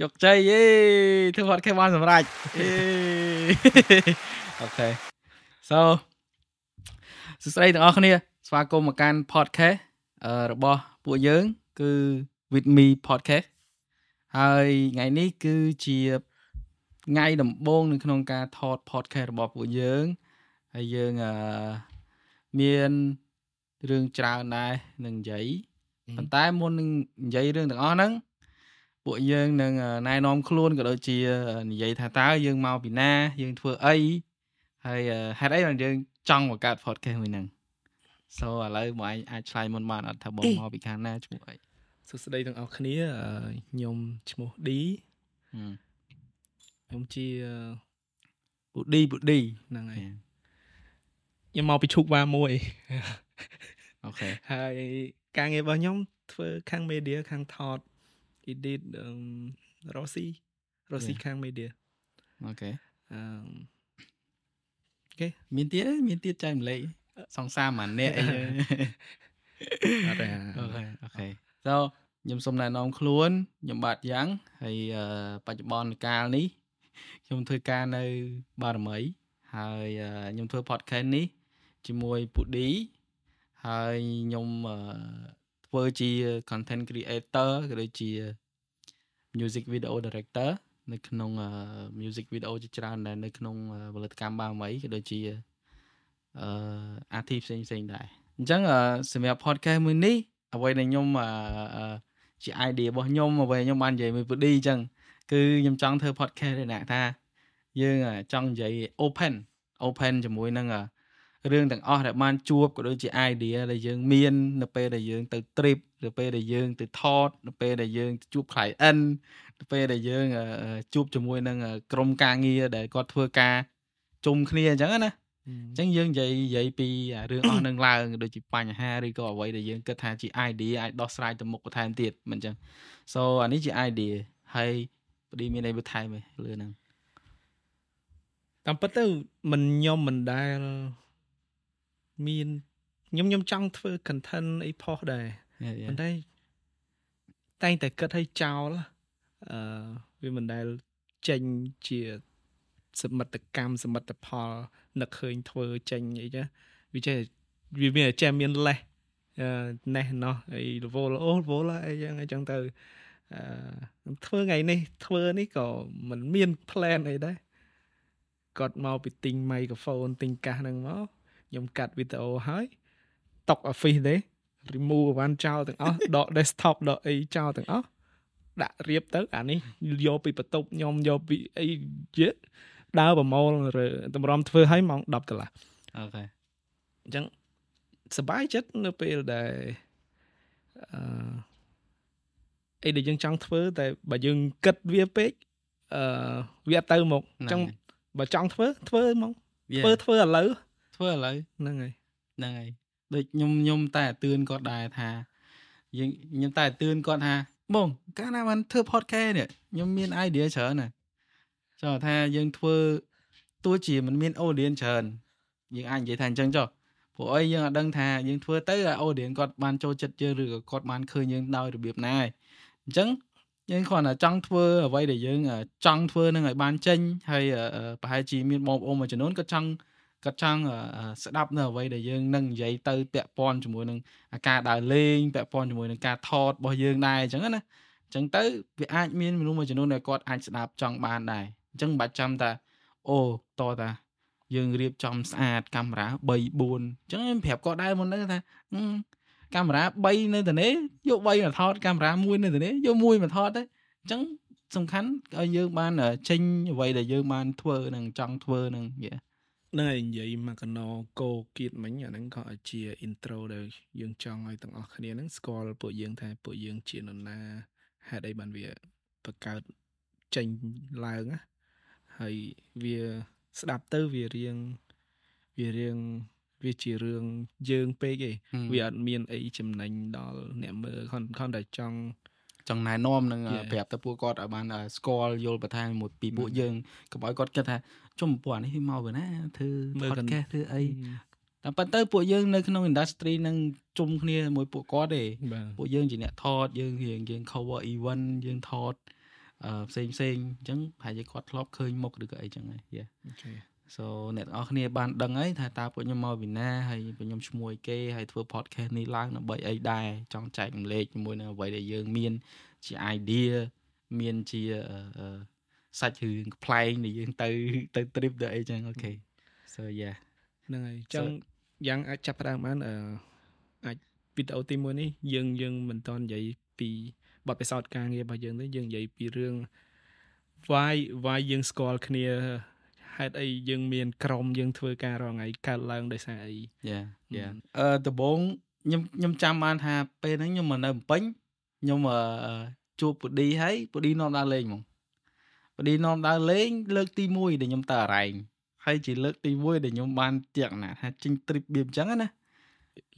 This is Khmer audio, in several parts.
ជោគជ័យយេធ្វើ podcast បានសម្រេចយេអូខេ so សួស្តីទាំងអស់គ្នា ស្វាគមន៍មកកាន់ podcast របស់ពួកយើង គឺ with me podcast ហើយថ្ងៃនេះគឺជាថ្ងៃដំបូងនៅក្នុងការថត podcast របស់ពួកយើងហើយយើងអឺមានរឿងច្រើនដែរនឹងនិយាយប៉ុន្តែមុននឹងនិយាយរឿងទាំងអស់ហ្នឹង ពួកយើងនឹងណែនាំខ្លួនក៏ដូចជានិយាយថាតើយើងមកពីណា យើងធ្វើអីហើយហេតុអីបានយើងចង់បង្កើត podcast មួយហ្នឹង so ឥឡូវមកឯងអាចឆ្លើយមុនបានអត់ថាបងមកពីខាងណាឈ្មោះអីសួស្តីទាំងអស់គ្នាខ្ញុំឈ្មោះ D ខ្ញុំជាពូឌីពូឌីហ្នឹងហើយខ្ញុំមកពីឈុកវ៉ាមួយ OK ហើយការងាររបស់ខ្ញុំធ្វើខាង media ខាងថត edit Rossi Rossi ខាង media អូខេអឺអូខេមានទៀតមានទៀតចែកម្លែកសង្សារមួយនាក់អីអត់ទេ OK OK so ខ្ញុំសូមណែនាំខ្លួនខ្ញុំបាទយ៉ាងហើយបច្ចុប្បន្នកាលនេះខ្ញុំធ្វើការនៅបារមី ហើយខ្ញុំធ្វើ podcast នេះជាមួយពូឌីហើយខ្ញុំ ធ្វើជា content creator ក៏ដូចជា music video director នៅក្នុង music video ជាច្រើនដែលនៅក្នុងផលិតកម្មបាមីក៏ដូចជាអឺ artist ផ្សេងផ្សេងដែរអញ្ចឹងសម្រាប់ podcast មួយនេះអ្វីដែលខ្ញុំជា idea របស់ខ្ញុំអ្វីខ្ញុំបាននិយាយមួយពូឌីអញ្ចឹងគឺខ្ញុំចង់ធ្វើ podcast ឯណាថាយើងចង់និយាយ open open ជាមួយនឹង រឿងទាំងអស់ដែលបានជួបក៏ដូចជា idea ដែលយើងមាននៅពេលដែលយើងទៅ trip នៅពេលដែលយើងទៅថតនៅពេលដែលយើងជួប client នៅពេលដែលយើងជួបជាមួយនឹងក្រុមការងារដែលគាត់ធ្វើការជុំគ្នាអញ្ចឹងណាអញ្ចឹងយើងនិយាយនិយាយពីរឿងអស់នឹងឡើងដូចជាបញ្ហាឬក៏អ្វីដែលយើងគិតថាជា idea អាចដោះស្រាយទៅមុខបន្ថែមទៀតមិនអញ្ចឹង so អានេះជា idea ហើយបឌីមានអីបន្ថែមទេលើហ្នឹងតាមពិតទៅមិនខ្ញុំមិនដែល មានខ្ញុំខ្ញុំចង់ធ្វើ content អីផុសដែរប៉ុន្តែតែងតែគិតឲ្យចោលអឺវាមិនដែលចេញជាសមិទ្ធកម្មសមិទ្ធផលនឹកឃើញធ្វើចេញអីចាវាចេះវាមានចេះមានលេសណេះណោះអីរវល់អូរវល់អីចឹងអីចឹងទៅអឺធ្វើថ្ងៃនេះធ្វើនេះក៏មិនមាន plan អីដែរគាត់មកពីទិញ microphone ទិញកាសហ្នឹងមក ខ្ញុំកាត់វីដេអូហើយតុក Office ទេ remove បានចោលទាំងអស់ដក desktop ដកអីចោលទាំងអស់ដាក់រៀបទៅអានេះយកពីបន្ទប់ខ្ញុំយកពីអីយេដើរប្រមូលតម្រាំធ្វើឲ្យម៉ោង10កន្លះអូខេអញ្ចឹងសบายចិត្តនៅពេលដែលអឺអីដែលយើងចង់ធ្វើតែបើយើងគិតវាពេកអឺវាអត់ទៅមកអញ្ចឹងបើចង់ធ្វើធ្វើមកធ្វើធ្វើឥឡូវ ធ្វើឥឡូវហ្នឹងហើយហ្នឹងហើយដូចខ្ញុំខ្ញុំតែអឿនគាត់ដែរថាយើងខ្ញុំតែអឿនគាត់ថាបងកាលណាបានធ្វើ podcast នេះខ្ញុំមាន idea ច្រើនណាចុះថាយើងធ្វើទោះជាមិនមាន audience ច្រើនយើងអាចនិយាយថាអញ្ចឹងចុះព្រោះអីយើងអត់ដឹងថាយើងធ្វើទៅ audience គាត់បានចូលចិត្តយើងឬក៏គាត់បានឃើញយើងដោយរបៀបណាឯងអញ្ចឹងយើងគ្រាន់តែចង់ធ្វើអ្វីដែលយើងចង់ធ្វើនឹងឲ្យបានចេញហើយប្រហែលជាមានបងប្អូនមួយចំនួនក៏ចង់ គាត់ចង់ស្ដាប់នៅអ្វីដែលយើងនឹងនិយាយទៅពាក់ព័ន្ធជាមួយនឹងការដើរលេងពាក់ព័ន្ធជាមួយនឹងការថតរបស់យើងដែរអញ្ចឹងណាអញ្ចឹងទៅវាអាចមានមនុស្សមួយចំនួនដែលគាត់អាចស្ដាប់ចង់បានដែរអញ្ចឹងមិនបាច់ចាំតាអូតតាយើងរៀបចំស្អាតកាមេរ៉ា3 4អញ្ចឹងខ្ញុំប្រាប់គាត់ដែរមុនហ្នឹងថាកាមេរ៉ា3នៅទៅនេះយក3មកថតកាមេរ៉ា1នៅទៅនេះយក1មកថតទៅអញ្ចឹងសំខាន់ឲ្យយើងបានចេញអ្វីដែលយើងបានធ្វើនឹងចង់ធ្វើនឹងយេហ្នឹងហើយនិយាយមកកណោកោគៀតមិញអាហ្នឹងក៏ជា intro ដែលយើងចង់ឲ្យទាំងអស់គ្នាហ្នឹងស្គាល់ពួកយើងថាពួកយើងជានរណាហេតុអីបានវាបង្កើតចេញឡើងណាហើយវាស្ដាប់ទៅវារៀងវារៀងវាជារឿងយើងពេកឯងវាអត់មានអីចំណេញដល់អ្នកមើលខំតែចង់ ចង់ណែនាំនឹងប្រាប់ទៅពួកគាត់ឲ្យបានស្គាល់យល់បន្ថែមមួយពីពួកយើងកុំឲ្យគាត់គិតថាជុំពួកនេះមកពីណាធ្វើ podcast ធ្វើអីតែប៉ុន្តែពួកយើងនៅក្នុង industry នឹងជុំគ្នាមួយពួកគាត់ទេពួកយើងជាអ្នកថតយើងរៀងយើង cover event យើងថតអឺផ្សេងផ្សេងអញ្ចឹងប្រហែលជាគាត់ធ្លាប់ឃើញមុខឬក៏អីចឹងហើយយេអូខេ so អ្នកទាំងអស់គ្នាបានដឹងហើយថាតើពួកខ្ញុំមកពីណាហើយពួកខ្ញុំឈ្មោះអីគេហើយធ្វើ podcast នេះឡើងដើម្បីអីដែរចង់ចែករំលែកជាមួយនឹងអ្វីដែលយើងមានជា idea មានជាសាច់រឿងប្លែងដែលយើងទៅទៅ trip ទៅអីចឹងអូខេ so yeah ហ្នឹងហើយចឹងយ៉ាងអាចចាប់ផ្ដើមបានអឺអាចវីដេអូទី1នេះយើងយើងមិនតន់និយាយពីបទពិសោធន៍ការងាររបស់យើងទេយើងនិយាយពីរឿង why why យើងស្គាល់គ្នា ហេតុអីយើងមានក្រុមយើងធ្វើការរងថ្ងៃកើតឡើងដោយសារអីយ៉ាយ៉ាអឺដំបូងខ្ញុំខ្ញុំចាំបានថាពេលហ្នឹងខ្ញុំមកនៅភ្នំពេញខ្ញុំអឺជួបពូឌីហើយពូឌីនាំដើរលេងហ្មងពូឌីនាំដើរលេង លើកទី1ដែលខ្ញុំទៅអរ៉ែងហើយជាលើកទី1ដែលខ្ញុំបានទៀកណាថាចេញ trip បៀបអញ្ចឹងណា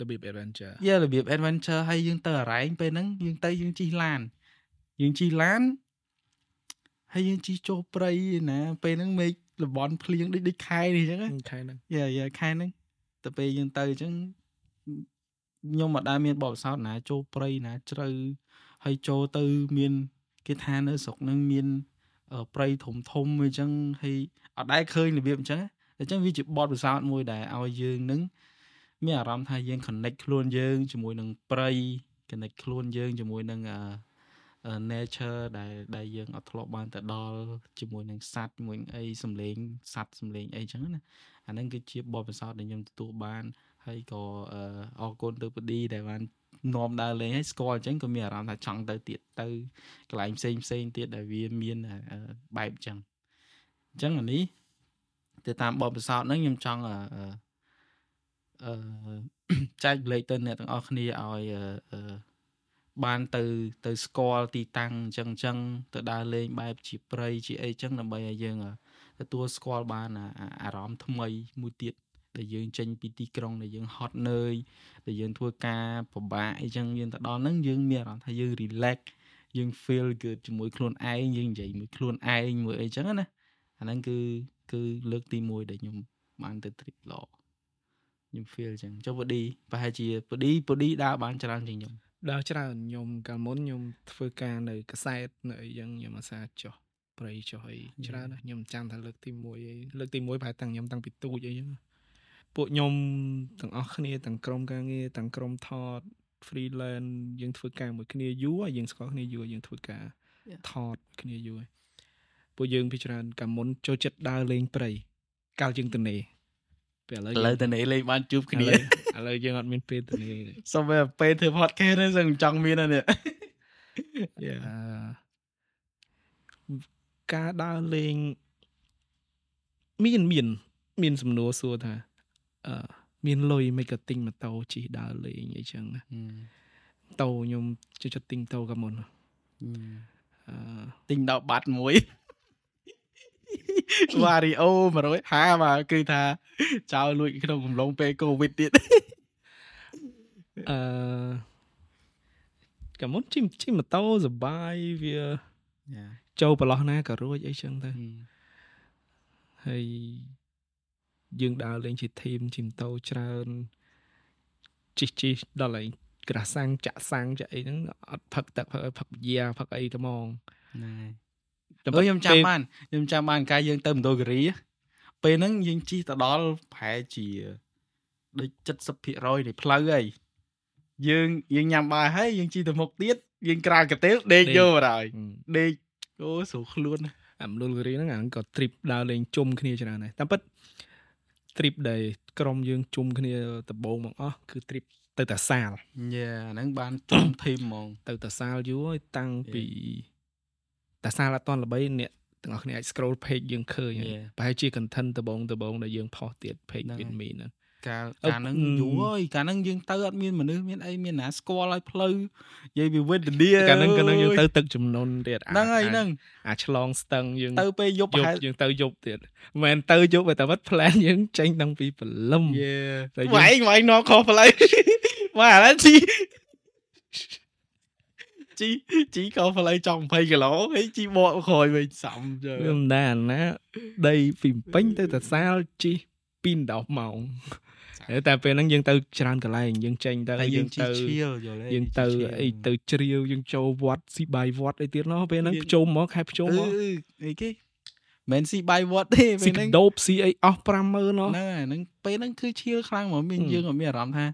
របៀប adventure យ៉ារបៀប adventure ហើយយើងទៅអរ៉ែងពេលហ្នឹងយើងទៅយើងជិះឡានយើងជិះឡានហើយយើងជិះចូលព្រៃណាពេលហ្នឹងមេឃ លបន់ភ្លៀងដូចដូចខែនេះអញ្ចឹងខែហ្នឹងយ៉ាយ៉ាខែហ្នឹងទៅពេលយើងទៅអញ្ចឹងខ្ញុំមិនដែលមានបបសោតណាចូលព្រៃណាជ្រៅហើយចូលទៅមានគេថានៅស្រុកហ្នឹងមានព្រៃធំធំអញ្ចឹងហើយអត់ដែលឃើញរបៀបអញ្ចឹងអញ្ចឹងវាជាបទពិសោធន៍មួយដែលឲ្យយើងនឹងមានអារម្មណ៍ថាយើង connect ខ្លួនយើងជាមួយនឹងព្រៃ connect ខ្លួនយើងជាមួយនឹង nature ដែលដែលយើងអត់ធ្លាប់បានទៅដល់ជាមួយនឹងសត្វជាមួយអីសំលេងសត្វសំលេងអីចឹងណាអាហ្នឹងគឺជាបទពិសោធន៍ដែលខ្ញុំទទួលបានហើយក៏អរគុណទៅពឌីដែលបាននាំដើរលេងហើយស្គាល់អញ្ចឹងក៏មានអារម្មណ៍ថាចង់ទៅទៀតទៅកន្លែងផ្សេងផ្សេងទៀតដែលវាមានបែបអញ្ចឹងអញ្ចឹងអានេះទៅតាមបទពិសោធន៍ហ្នឹងខ្ញុំចង់អឺអឺចែកលេខទៅអ្នកទាំងអស់គ្នាឲ្យអឺ បានទៅទៅស្គាល់ទីតាំងអញ្ចឹងអញ្ចឹងទៅដើរលេងបែបជាព្រៃជាអីចឹងដើម្បីឲ្យយើងទទួលស្គាល់បានអារម្មណ៍ថ្មីមួយទៀតដែលយើងចេញពីទីក្រុងដែលយើងហត់នឿយដែលយើងធ្វើការពិបាកអីចឹងយើងទៅដល់ហ្នឹងយើងមានអារម្មណ៍ថាយើង relax យើង feel good ជាមួយខ្លួនឯងយើងនិយាយមួយខ្លួនឯងមួយអីចឹងណាអាហ្នឹងគឺគឺលើកទី1ដែលខ្ញុំបានទៅ trip ល្អខ្ញុំ feel ចឹងចុះពូឌីប្រហែលជាពូឌីពូឌីដើរបានច្រើនជាងខ្ញុំ ដើរច្រើនខ្ញុំកាលមុនខ្ញុំធ្វើការនៅកសែតនៅអីចឹងខ្ញុំអាសាចុះព្រៃចុះអីច្រើនណាស់ខ្ញុំចាំថាលើកទី1អីលើកទី1ប្រហែលតាំងខ្ញុំតាំងពីទូចអីចឹងពួកខ្ញុំទាំងអស់គ្នាទាំងក្រុមការងារទាំងក្រុមថត freelance យើងធ្វើការមួយគ្នាយូរយើងស្គាល់គ្នាយូរយើងធ្វើការថតគ្នាយូរពួកយើងពីច្រើនកាលមុនចូលចិត្តដើរលេងព្រៃកាលយើងទៅនេពេលឥឡូវឥឡូវទៅនេលេងបានជួបគ្នា ឥឡូវយើងអត់មានពេលទៅនេសុំពេលពេលធ្វើ podcast ហ្នឹងសឹងចង់មានអានេះយ៉ាការដើរលេងមានមាន មានសំណួរសួរថាអឺមានលុយមិនក៏ទិញម៉ូតូជិះដើរលេងអីចឹងណាម៉ូតូខ្ញុំចូលចិត្តទិញម៉ូតូក៏មុនអឺទិញដល់បាត់មួយវ៉ារីអូ150បាទគឺថាចោលលួចក្នុងកំឡុងពេលកូវីដទៀត អឺកាមុនជិះជិះម៉ូតូសបាយវាចូលប្រឡោះណាក៏រួចអីចឹងទៅហើយយើងដើរលេងជាធីមជិះម៉ូតូច្រើនជិះជិះដល់ឯងក្រាសាំងចាក់សាំងចាក់អីហ្នឹងអត់ផឹកទឹកផឹកផឹកយ៉ាផឹកអីទៅហ្មងណែដើម្បីខ្ញុំចាំបានខ្ញុំចាំបានកាយយើងទៅមណ្ឌលគិរីពេលហ្នឹងយើងជិះទៅដល់ប្រហែលជាដូច70%នៃផ្លូវហើយ យើងយើងញ៉ាំបាយហើយយើងជិះទៅមុខទៀតយើងក្រាលកាទេលដេកយកបាហើយដេកអូស្រួលខ្លួនអាមណ្ឌលគិរីហ្នឹងអាក៏ trip ដើរលេងជុំគ្នាច្រើនដែរតាមពិត trip ដែលក្រុមយើងជុំគ្នាដំបូងមកអស់គឺ trip ទៅតាសាលយ៉ាហ្នឹងបានជុំធីមហ្មងទៅតាសាលយូរហើយតាំងពីតាសាលអត់តល្បីអ្នកទាំងអស់គ្នាអាច scroll page យើងឃើញប្រហែលជា content ដបងដបងដែលយើងផុសទៀត page មានមីហ្នឹង កាលកាលហ្នឹងយូរហើយកាលហ្នឹងយើងទៅអត់មានមនុស្សមានអីមានណាស្គាល់ឲ្យផ្លូវនិយាយពីវិទ្យាកាលហ្នឹងកាលហ្នឹងយើងទៅទឹកចំនួនទៀតហ្នឹងហើយហ្នឹងអាឆ្លងស្ទឹងយើងទៅពេលយប់ប្រហែលយើងទៅយប់ទៀតមិនមែនទៅយប់តែវត្ត plan យើងចេញតាំងពីព្រលឹមយេវាយវាយនាំខុសផ្លូវមកឥឡូវជីជីជីក៏ផ្លូវចង់20គីឡូហើយជីបកក្រោយវិញសំយើមិនដែរណាដីពីពេញទៅតាសាលជីពី10ម៉ោង តែពេលហ្នឹងយើងទៅច្រើនកន្លែងយើងចេញទៅយើងទៅយើងទៅអីទៅជ្រាវយើងចូលវត្តស៊ីបាយវត្តអីទៀតណោះពេលហ្នឹងភ្ជុំមកខែភ្ជុំមកអីគេមិនស៊ីបាយវត្តទេពេលហ្នឹងដូបស៊ីអីអស់50000ណោះហ្នឹងហ្នឹងពេលហ្នឹងគឺឈៀលខ្លាំងមកមានយើងអត់មានអារម្មណ៍ថា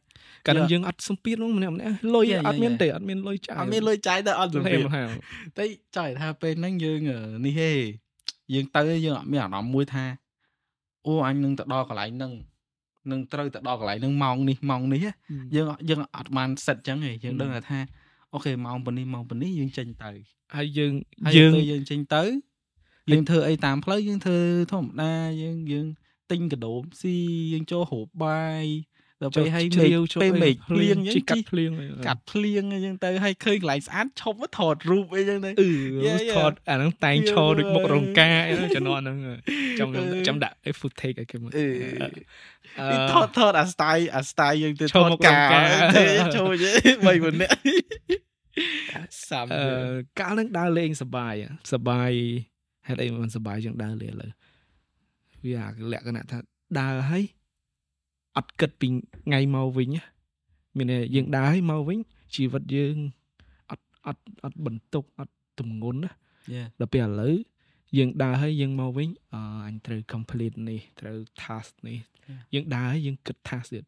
កាលយើងអត់សំពីនោះម្នាក់ម្នាក់លុយអត់មានទេអត់មានលុយចាយអត់មានលុយចាយទៅអត់សំពីតែចង់ថាពេលហ្នឹងយើងនេះហេយើងទៅយើងអត់មានអារម្មណ៍មួយថាអូអញនឹងទៅដល់កន្លែងហ្នឹង នឹងត្រូវទៅដល់កន្លែងហ្នឹងម៉ោងនេះម៉ោងនេះយើងយើងអត់បានសិតចឹងទេយើងដឹងថាអូខេម៉ោងប៉ុណ្នេះម៉ោងប៉ុណ្នេះយើងចេញទៅហើយយើងយើងយើងចេញទៅយើងធ្វើអីតាមផ្លូវយើងធ្វើធម្មតាយើងយើងទិញកដោមស៊ីយើងចូលហូបបាយ ដល់ពេលឲ្យមេឃពេលមេឃភ្លៀងជីកាត់ភ្លៀងកាត់ភ្លៀងអញ្ចឹងទៅឲ្យឃើញកន្លែងស្អាតឈប់មកថតរូបអីចឹងទៅអឺថតអាហ្នឹងតែងឈរដូចមុខរង្ការអីជំនាន់ហ្នឹងចាំចាំដាក់ footage ឲ្យគេមើលអឺថតថតអា style អា style យើងទៅថតការទេចូលយេបីម្នាក់សាំកាលហ្នឹងដើរលេងសបាយសបាយហេតុអីមិនសបាយជាងដើរលេងឥឡូវវាលក្ខណៈថាដើរហើយ អត់គិតពីថ្ងៃមកវិញមានយើងដើរឲ្យមកវិញជីវិតយើងអត់អត់អត់បន្ទុកអត់ទម្ងន់ណាដល់ពេលឥឡូវយើងដើរឲ្យយើងមកវិញអអញត្រូវ complete នេះត្រូវ task នេះយើងដើរឲ្យយើងគិត task ទៀត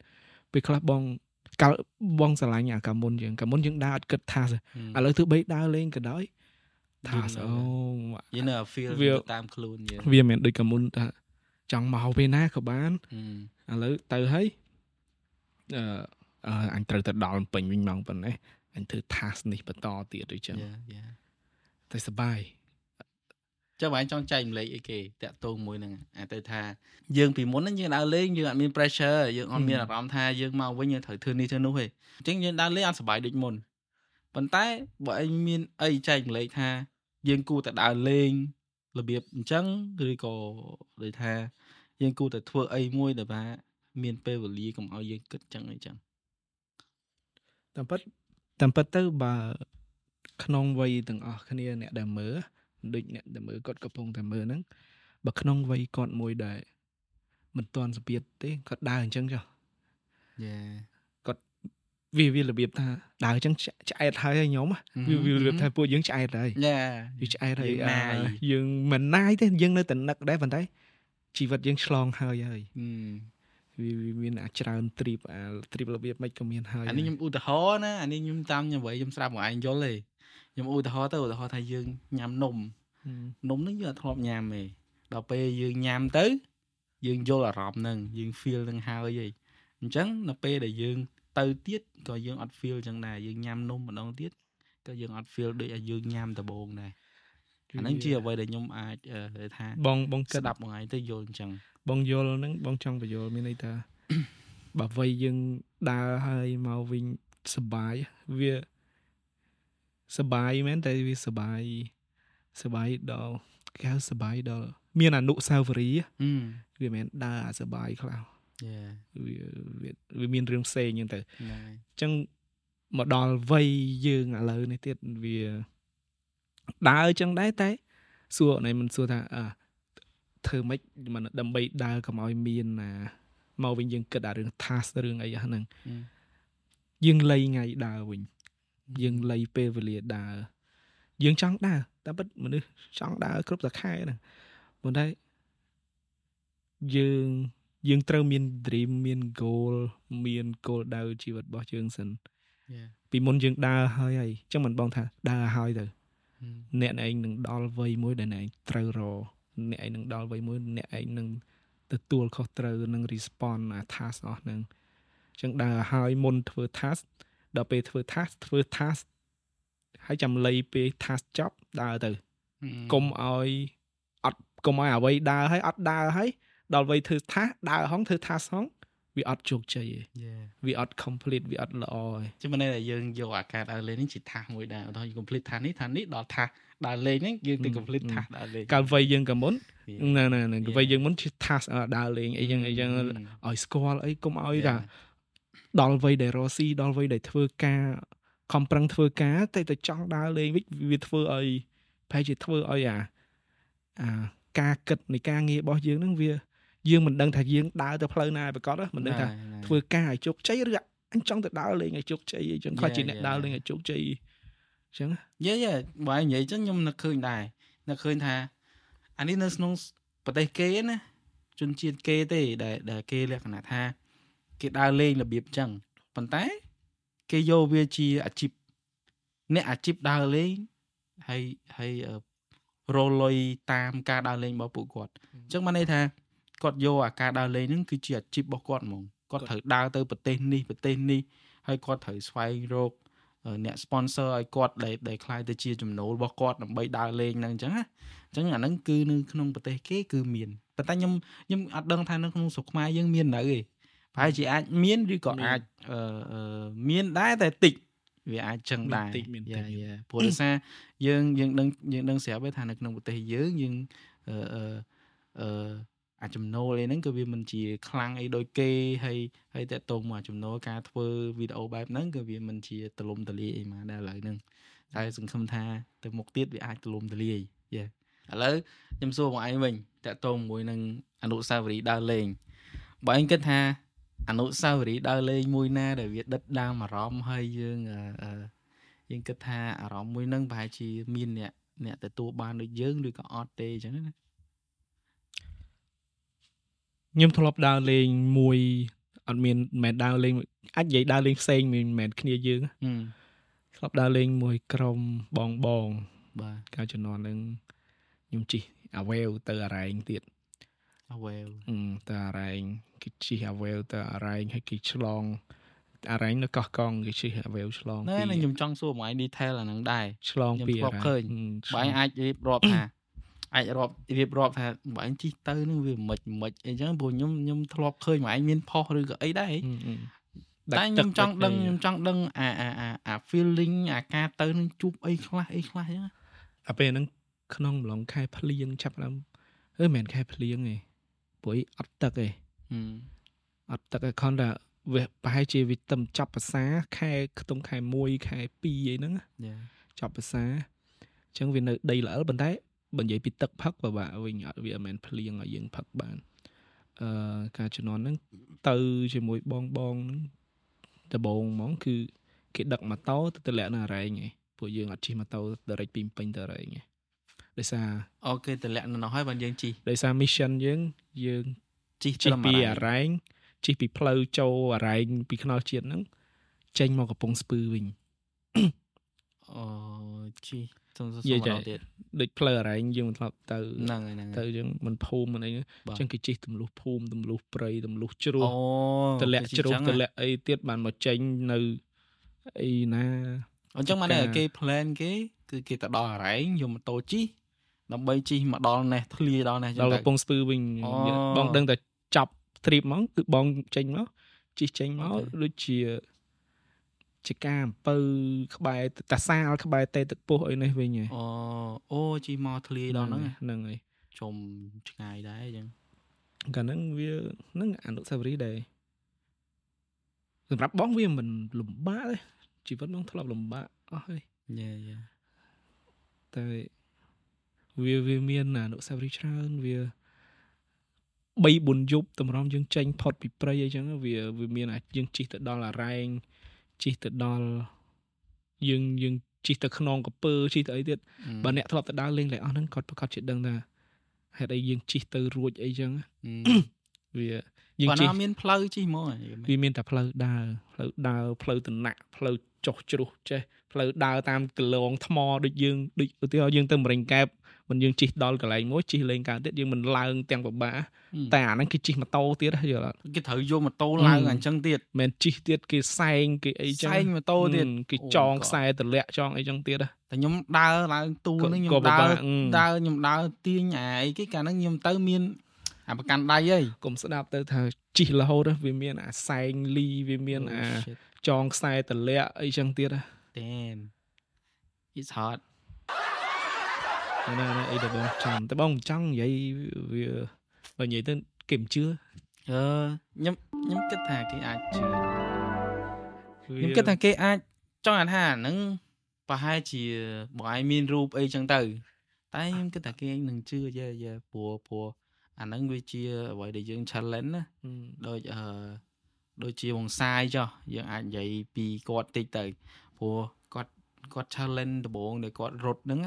ពេលខ្លះបងកាលបងស្រឡាញ់អាកាមុនយើងកាមុនយើងដើរអត់គិត task ឥឡូវទោះបីដើរលេងក៏ដោយ task អូយើងនៅ feel តាមខ្លួនយើងវាមិនដូចកាមុនថា ចង់មកពេលណាក៏បានឥឡូវទៅហើយអឺអញត្រូវទៅដល់ពេញវិញម៉ោងប៉ុណ្ណេះអញធ្វើ task នេះបន្តទៀតដូចចឹងតែសបាយចាំបងចង់ចែកម្លែកអីគេតាក់ទងមួយហ្នឹងអាទៅថាយើងពីមុនហ្នឹងយើងដើរលេងយើងអត់មាន pressure យើងអត់មានអារម្មណ៍ថាយើងមកវិញយើងត្រូវធ្វើនេះធ្វើនោះទេអញ្ចឹងយើងដើរលេងអត់សប្បាយដូចមុនប៉ុន្តែបើឯងមានអីចែកម្លែកថាយើងគួរតែដើរលេង របៀបអញ្ចឹងឬក៏ដូចថា យើងគួរតែធ្វើអីមួយដែលថាមានពេលវេលាកុំឲ្យយើងគិតចឹងអីចឹងតាមពិតតាមពិតទៅបើក្នុងវ័យទាំងអស់គ្នាអ្នកដែលមើលដូចអ្នកដែលមើលគាត់កំពុងតែមើលហ្នឹងបើក្នុងវ័យគាត់មួយដែលមិនទាន់សម្ពាធទេគាត់ដើរអញ្ចឹងចុះយ៉ាគាត់ វាវារបៀបថាដើរអញ្ចឹងឆ្អែតហើយខ្ញុំវាវារបៀបថាពួកយើងឆ្អែតហើយយ៉ាវាឆ្អែតហើយយើងមិនណាយទេយើងនៅតែនឹកដែរប៉ុន្តែជីវិតយើងឆ្លងហើយហើយវាមានអាច្រើនទ្រីបអាទ្រីបរបៀបមិនក៏មានហើយអានេះខ្ញុំឧទាហរណ៍ណាអានេះខ្ញុំតាមខ្ញុំវិញខ្ញុំស្រាប់មកឯងយល់ទេខ្ញុំឧទាហរណ៍ទៅឧទាហរណ៍ថាយើងញ៉ាំនំនំនេះយើងអត់ធ្លាប់ញ៉ាំទេដល់ពេលយើងញ៉ាំទៅ យើងយល់អារម្មណ៍ហ្នឹងយើង feel នឹងហើយហីអញ្ចឹងនៅពេលដែលយើង ទៅទៀតក៏យើងអត់ feel អញ្ចឹងដែរយើងញ៉ាំនំម្ដងទៀតក៏យើងអត់ feel ដូចឲ្យយើងញ៉ាំដំបូងដែរអាហ្នឹងជាអ្វីដែលខ្ញុំអាចថាបងបងគិតស្ដាប់មួយថ្ងៃទៅយល់អញ្ចឹងបងយល់ហ្នឹងបងចង់បញ្យល់មានន័យថាបើវ័យយើងដើរហើយមកវិញសបាយវាសបាយមែនតែវាសបាយសបាយដល់គេហៅសបាយដល់មានអនុសាវរីយ៍វាមិនដើរអាសបាយខ្លះ វាវាមានរឿងផ្សេងហ្នឹងទៅអញ្ចឹងមកដល់វ័យយើងឥឡូវនេះទៀតវាដើរអញ្ចឹងដែរតែសួរណៃមិនសួរថាអឺធ្វើម៉េចមិនដើម្បីដើរកុំឲ្យមានណាមកវិញយើងគិតអារឿង task រឿងអីហ្នឹងយើងលៃថ្ងៃដើរវិញយើងលៃពេលវេលាដើរយើងចង់ដើរតែពិតមនុស្សចង់ដើរគ្រប់តែខែហ្នឹងប៉ុន្តែយើង យើងត្រូវមាន dream មាន goal មានគោលដៅជីវិតរបស់យើងសិនពីមុនយើងដើរហើយហើយអញ្ចឹងមិនបងថាដើរហើយទៅអ្នកឯងនឹងដល់វ័យមួយដែលអ្នកឯងត្រូវរអ្នកឯងនឹងដល់វ័យមួយអ្នកឯងនឹងទទួលខុសត្រូវនឹង respond អា task អស់ហ្នឹងអញ្ចឹងដើរឲ្យមុនធ្វើ task ដល់ពេលធ្វើ task ធ្វើ task ហើយចាំលៃពេល task ចប់ដើរទៅកុំឲ្យអត់កុំឲ្យអ្វីដើរហើយអត់ដើរហើយ ដល់វ័យធ្វើ task ដើរហងធ្វើ task ហងវាអត់ជោគជ័យទេវាអត់ complete វាអត់ល្អទេជាមិនតែយើងយកអាការដើរលេងនេះជាថាសមួយដែរឧទាហរណ៍ complete ថាសនេះថានេះដល់ថាសដើរលេងហ្នឹងយើងទៅ complete ថាសដើរលេងកាលវ័យយើងក៏មុនណែណែវ័យយើងមុនជា task ដើរលេងអីចឹងអីចឹងឲ្យស្គាល់អីកុំឲ្យថាដល់វ័យដែលរស់ស៊ីដល់វ័យដែលធ្វើការខំប្រឹងធ្វើការតែទៅចង់ដើរលេងវិញវាធ្វើឲ្យប្រហែលជាធ្វើឲ្យអាអាការគិតនៃការងាររបស់យើងហ្នឹងវា យើងមិនដឹងថាយើងដើរទៅផ្លូវណាប្រកបមិនដឹងថាធ្វើការឲ្យជោគជ័យឬអញចង់ទៅដើរលេងឲ្យជោគជ័យអីចឹងខ្លាចជាអ្នកដើរលេងឲ្យជោគជ័យអញ្ចឹងយេយេបើនិយាយចឹងខ្ញុំនឹកឃើញដែរនឹកឃើញថាអានេះនៅក្នុងប្រទេសគេណាជនជាតិគេទេដែលដែលគេលក្ខណៈថា គេដើរលេងរបៀបចឹងប៉ុន្តែ គេយកវាជាអាជីពអ្នកអាជីពដើរលេងហើយហើយរលុយតាមការដើរលេងរបស់ពួកគាត់អញ្ចឹងបានន័យថា គាត់យកអាការដើរលេងហ្នឹងគឺជាអាជីពរបស់គាត់ហ្មងគាត់ត្រូវដើរទៅប្រទេសនេះប្រទេសនេះហើយគាត់ត្រូវស្វែងរកអ្នក sponsor ឲ្យគាត់ដែលដែលខ្លាយទៅជាចំណូលរបស់គាត់ដើម្បីដើរលេងហ្នឹងអញ្ចឹងណាអញ្ចឹងអាហ្នឹងគឺនៅក្នុងប្រទេសគេគឺមានប៉ុន្តែខ្ញុំខ្ញុំអត់ដឹងថានៅក្នុងស្រុកខ្មែរយើងមាននៅទេប្រហែលជាអាចមានឬក៏អាចមានដែរតែតិចវាអាចចឹងដែរយ៉ាយ៉ាព្រោះដោយសារយើងយើងដឹងយើងដឹងស្រាប់ទេថានៅក្នុងប្រទេសយើងយើងអឺអឺ អាចំណូលអីហ្នឹងក៏វាមិនជាខ្លាំងអីដូចគេហើយហើយតកតងមកចំណូលការធ្វើវីដេអូបែបហ្នឹងក៏វាមិនជាទលំទលាយអីមកដែរឥឡូវហ្នឹងតែសង្ឃឹមថាទៅមុខទៀតវាអាចទលំទលាយយេឥឡូវខ្ញុំសួរបងឯងវិញតកតងមួយនឹងអនុសាវរីយ៍ដើរលេងបើឯងគិតថាអនុសាវរីយ៍ដើរលេងមួយណា ដែលវាដិតដាមអារម្មណ៍ហើយយើងយើងគិតថាអារម្មណ៍មួយហ្នឹងប្រហែលជាមានអ្នកអ្នកទទួលបានដូចយើងឬក៏អត់ទេអញ្ចឹងណា ខ្ញុំធ្លាប់ដើរលេងមួយអត់មានមិនដើរលេងអាចនិយាយដើរលេងផ្សេងមិនមែនគ្នាយើងធ្លាប់ដើរលេងមួយក្រុមបងបងបាទកាលជំនាន់ហ្នឹងខ្ញុំជិះអាវែវទៅអារ៉ែងទៀតអាវែវទៅអារ៉ែងគេជិះអាវែវទៅអារ៉ែងហើយគេឆ្លងអារ៉ែងនៅកោះកងគេជិះអាវែវឆ្លងពីណែខ្ញុំចង់សួរមួយ detail អាហ្នឹងដែរឆ្លងពីអារ៉ែងឃើញបើអាចរៀបរាប់ថា អាចរាប់រៀបរាប់ថាបើឯងជីទៅនឹងវាមិនមិនអីចឹងព្រោះខ្ញុំខ្ញុំធ្លាប់ឃើញមកឯងមានផុសឬក៏អីដែរតែខ្ញុំចង់ដឹងខ្ញុំចង់ដឹងអាអាអា feeling អាការទៅនឹងជួបអីខ្លះអីខ្លះចឹងអាពេលហ្នឹងក្នុងម្លងខែភ្លៀងចាប់ដើមអឺមិនមែនខែភ្លៀងទេព្រោះអត់ទឹកទេអត់ទឹកឯខនតែវាប្រហែលជាវាទឹមចាប់ភាសាខែខ្ទង់ខែ1ខែ2អីហ្នឹងចាប់ភាសាអញ្ចឹងវានៅដីល្អិលប៉ុន្តែ បើនិយាយពីទឹកផឹកពិបាកវិញអត់វាមិនមែនភ្លៀងឲ្យយើងផឹកបានអឺការជំនាន់ហ្នឹងទៅជាមួយបងបងដំបងហ្មងគឺគេដឹកម៉ូតូទៅទម្លាក់នៅអរ៉ែងឯងពួកយើងអត់ជិះម៉ូតូ direct ពីពេញទៅអរ៉ែងឯងដោយសារអូគេទម្លាក់នៅនោះហើយបានយើងជិះដោយសារ mission យើងយើងជិះពីអរ៉ែងជិះពីផ្លូវចូលអរ៉ែងពីខ្នល់ជាតិហ្នឹងចេញមកកំពង់ស្ពឺវិញអូជិះ សុំសុំទៀតដូចផ្លូវអរ៉ែងយើងមិនធ្លាប់ទៅហ្នឹងហើយហ្នឹងទៅយើងមិនភូមិមិនអីអញ្ចឹងគេជិះទម្លុះភូមិទម្លុះព្រៃទម្លុះជ្រោះតម្លាក់ជ្រោះតម្លាក់អីទៀតបានមកចេញនៅអីណាអញ្ចឹងមកគេ plan គេគឺគេទៅដល់អរ៉ែងយកម៉ូតូជិះដើម្បីជិះមកដល់នេះធ្លាដល់នេះដល់កំពង់ស្ពឺវិញបងដឹងតែចាប់ trip ហ្មងគឺបងចេញមកជិះចេញមកដូចជា ជាការអំពៅក្បែរតាសាលក្បែរតេទឹកពោះអីនេះវិញហ៎អូអូជីមកធ្លាយដល់ហ្នឹងហ្នឹងហើយជុំឆ្ងាយដែរអញ្ចឹងកាលហ្នឹងវាហ្នឹងអនុស្សាវរីយ៍ដែរសម្រាប់បងវាមិនលំបាកទេជីវិតបងធ្លាប់លំបាកអស់ហើយយ៉ាយ៉ាតែវាវាមានអនុស្សាវរីយ៍ច្រើនវា3 4យប់តម្រាំយើងចេញផុតពីព្រៃអីចឹងវាវាមានអាចយើងជិះទៅដល់អារ៉ែង ជិះទៅដល់យើងយើងជិះទៅខ្នងកពើជិះទៅអីទៀតបើអ្នកធ្លាប់ទៅដើរលេងលេងអស់ហ្នឹងគាត់ប្រកាសជាដឹងថាហេតុអីយើងជិះទៅរួចអីចឹងវាយើងជិះមានផ្លូវជិះមកវាមានតែផ្លូវដើរផ្លូវដើរផ្លូវតំណាក់ផ្លូវចុះជ្រុះចេះផ្លូវដើរតាមកលងថ្មដូចយើងដូចឧទាហរណ៍យើងទៅមរេងកែប មិនយើងជិះដល់កន្លែងមួយជិះលេងកើតទៀតយើងមិនឡើងទាំងពិបាកតែអាហ្នឹងគេជិះម៉ូតូទៀតយល់គេត្រូវយកម៉ូតូឡើងអញ្ចឹងទៀតមិនជិះទៀតគេសែងគេអីចឹងសែងម៉ូតូទៀតគេចងខ្សែតម្លាក់ចងអីចឹងទៀតតែខ្ញុំដើរឡើងទូនេះខ្ញុំដើរដើរខ្ញុំដើរទាញអាអីគេកាលហ្នឹងខ្ញុំទៅមានអាប្រកាន់ដៃហីកុំស្ដាប់ទៅថាជិះរហូតវាមានអាសែងលីវាមានអាចងខ្សែតម្លាក់អីចឹងទៀត Damn it's hard ណាអីដែលបងចាំតែបងចង់និយាយវាបើនិយាយទៅគេមិនជឿអឺខ្ញុំខ្ញុំគិតថាគេអាចជឿខ្ញុំគិតថាគេអាចចង់ថាហ្នឹងប្រហែលជាបងឯងមានរូបអីចឹងទៅ តែខ្ញុំគិតថាគេនឹងជឿយេយេព្រោះព្រោះអាហ្នឹងវាជាអ្វីដែលយើង challenge ណាដូចអឺដូចជាវងសាយចុះយើងអាចនិយាយពីគាត់តិចទៅព្រោះគាត់គាត់ challenge ដំបូងដែលគាត់រត់ហ្នឹង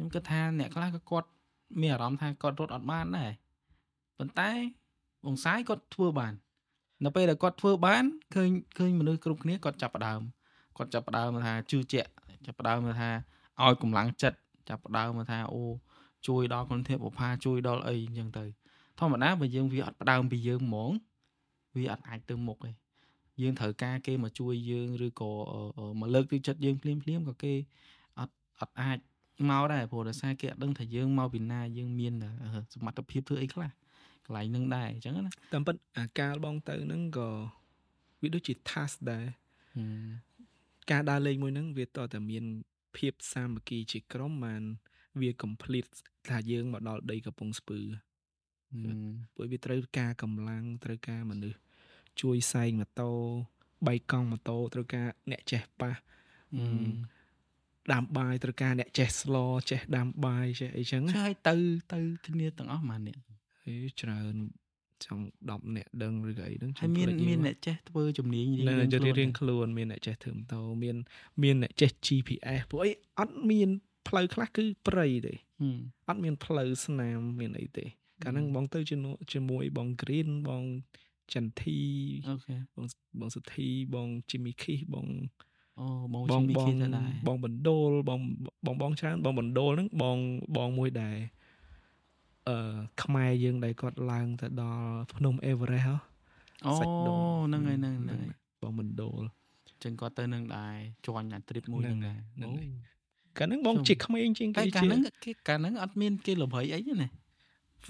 ខ្ញុំគិតថាអ្នកខ្លះក៏គាត់មានអារម្មណ៍ថាគាត់រត់អត់បានដែរប៉ុន្តែវងសាយគាត់ធ្វើបាន នៅពេលដែលគាត់ធ្វើបានឃើញឃើញមនុស្សគ្រប់គ្នាគាត់ចាប់ផ្ដើមគាត់ចាប់ផ្ដើមថាជឿជាក់ចាប់ផ្ដើមថាឲ្យកម្លាំងចិត្តចាប់ផ្ដើមថាអូជួយដល់គុណធម៌បុផាជួយដល់អីអញ្ចឹងទៅធម្មតាបើយើងវាអត់ផ្ដើមពីយើងហ្មងវាអត់អាចទៅមុខទេយើងត្រូវការគេមកជួយយើងឬក៏មកលើកទឹកចិត្តយើងភ្លាមភ្លាមក៏គេអត់អត់អាច មកដែរព្រោះដោយសារគេអត់ដឹងថាយើងមកពីណាយើងមានសមត្ថភាពធ្វើអីខ្លះកន្លែងនឹងដែរអញ្ចឹងណាតាមពិតអាការបងទៅហ្នឹងក៏វាដូចជា task ដែរការដើរលេងមួយហ្នឹងវាតតែមាន ភាពសាមគ្គីជាក្រុមបានវា complete ថាយើងមកដល់ដីកំពង់ស្ពឺព្រោះវាត្រូវការកម្លាំងត្រូវការមនុស្សជួយសែងម៉ូតូបៃកង់ម៉ូតូត្រូវការអ្នកចេះប៉ះ ដាំបាយត្រូវការអ្នកចេះស្លចេះដាំបាយចេះអីចឹងហើយទៅទៅគ្នាទាំងអស់ម៉ានអ្នកអេច្រើនចង់10អ្នកដឹងឬក៏អីហ្នឹងហើយមានមានអ្នកចេះធ្វើជំនាញរៀងរៀងខ្លួនមានអ្នកចេះធ្វើម៉ូតូមានមានអ្នកចេះ GPS ពួកអីអត់មានផ្លូវខ្លះគឺព្រៃទេអត់មានផ្លូវស្នាមមានអីទេ កាលហ្នឹងបងទៅជាមួយបង Green បងចន្ទធីអូខេបងបងសុធីបង Jimmy Keith បង អូបង Jimmy Keith ដែរបងបណ្ដូលបងបងបងច្រើនបងបណ្ដូលហ្នឹងបងបងមួយដែរអឺខ្មែរយើងដែលគាត់ឡើងទៅដល់ភ្នំ Everest អូហ្នឹងហើយហ្នឹងហ្នឹងបងបណ្ដូលចឹងគាត់ទៅនឹងដែរជន់អា trip មួយហ្នឹងដែរអូកាលហ្នឹងបងជាក្មេងជាងគេកាលហ្នឹងគេកាលហ្នឹងអត់មានគេល្បីអីទេណា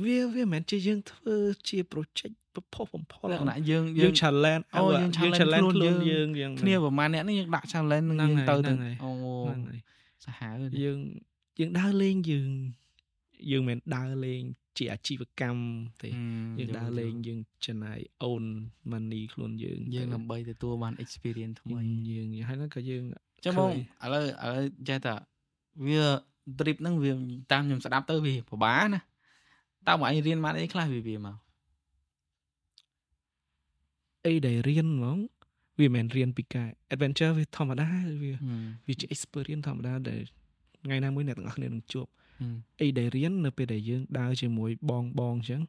វាវាមិនមែនជាយើងធ្វើជា project ប្រផុសបំផុលលក្ខណៈយើងយើង challenge អូយើង challenge ខ្លួនយើងយើងគ្នាប្រហែលអ្នកនេះយើងដាក់ challenge នឹងយើងទៅទៅអូសាហាវយើងយើងដើរលេងយើងយើងមិនដើរលេងជាអាជីវកម្មទេយើងដើរលេងយើងចំណាយអូន money ខ្លួនយើងយើងដើម្បីទទួលបាន experience ថ្មីយើងហើយហ្នឹងក៏យើងចាំមកឥឡូវឥឡូវចេះតាវា trip ហ្នឹងវាតាមខ្ញុំស្ដាប់ទៅវាពិបាកណាតើមកឯងរៀនបានអីខ្លះវាវាមក អីដែលរៀនហ្មងវាមិនមែនរៀនពីការ adventure វាធម្មតាវាវាជា experience ធម្មតាដែលថ្ងៃណាមួយអ្នកទាំងអស់គ្នានឹងជួបអីដែលរៀននៅពេលដែលយើងដើរជាមួយបងបងអញ្ចឹង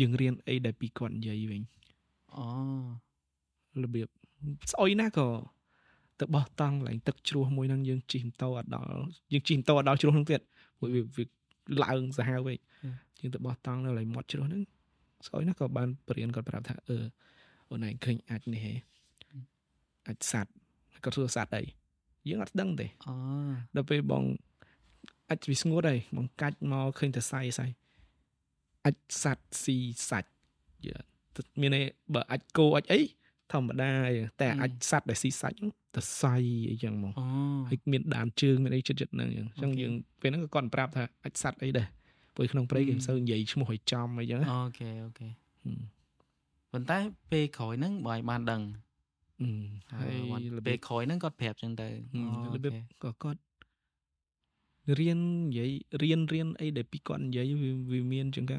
យើងរៀនអីដែលពីគាត់និយាយវិញអូរបៀបស្អុយណាក៏ទៅបោះតង់ឡើងទឹកជ្រោះមួយហ្នឹងយើងជិះម៉ូតូអត់ដល់យើងជិះម៉ូតូអត់ដល់ជ្រោះហ្នឹងទៀតព្រោះវាឡើងសាហាវវិញយើងទៅបោះតង់នៅឡើយមាត់ជ្រោះហ្នឹងស្អុយណាក៏បានបរៀនគាត់ប្រាប់ថាអឺ អូនឯងឃើញអាចនេះហេអាចសัตว์គាត់សួរសัตว์អីយើងអត់ដឹងទេអូដល់ពេលបងអាចវាស្ងួតហើយបងកាច់មកឃើញតែសៃសៃអាចសัตว์ស៊ីសាច់មានន័យបើអាចគោអាចអីធម្មតាតែអាចសัตว์ដែលស៊ីសាច់ទៅសៃអីចឹងមកហើយមានដានជើងមានអីចិត្តចិត្តហ្នឹងអញ្ចឹងយើងពេលហ្នឹងក៏គាត់ប្រាប់ថាអាចសัตว์អីដែរព្រោះក្នុងព្រៃគេមិនសូវនិយាយឈ្មោះឲ្យចំអីចឹងអូខេអូខេ ប៉ុន្តែពេលក្រោយហ្នឹងបើឲ្យបានដឹងហើយពេលក្រោយហ្នឹងគាត់ប្រាប់ចឹងទៅរបៀបក៏គាត់រៀននិយាយរៀនរៀនអីដែលពីគាត់និយាយវាមានចឹងកា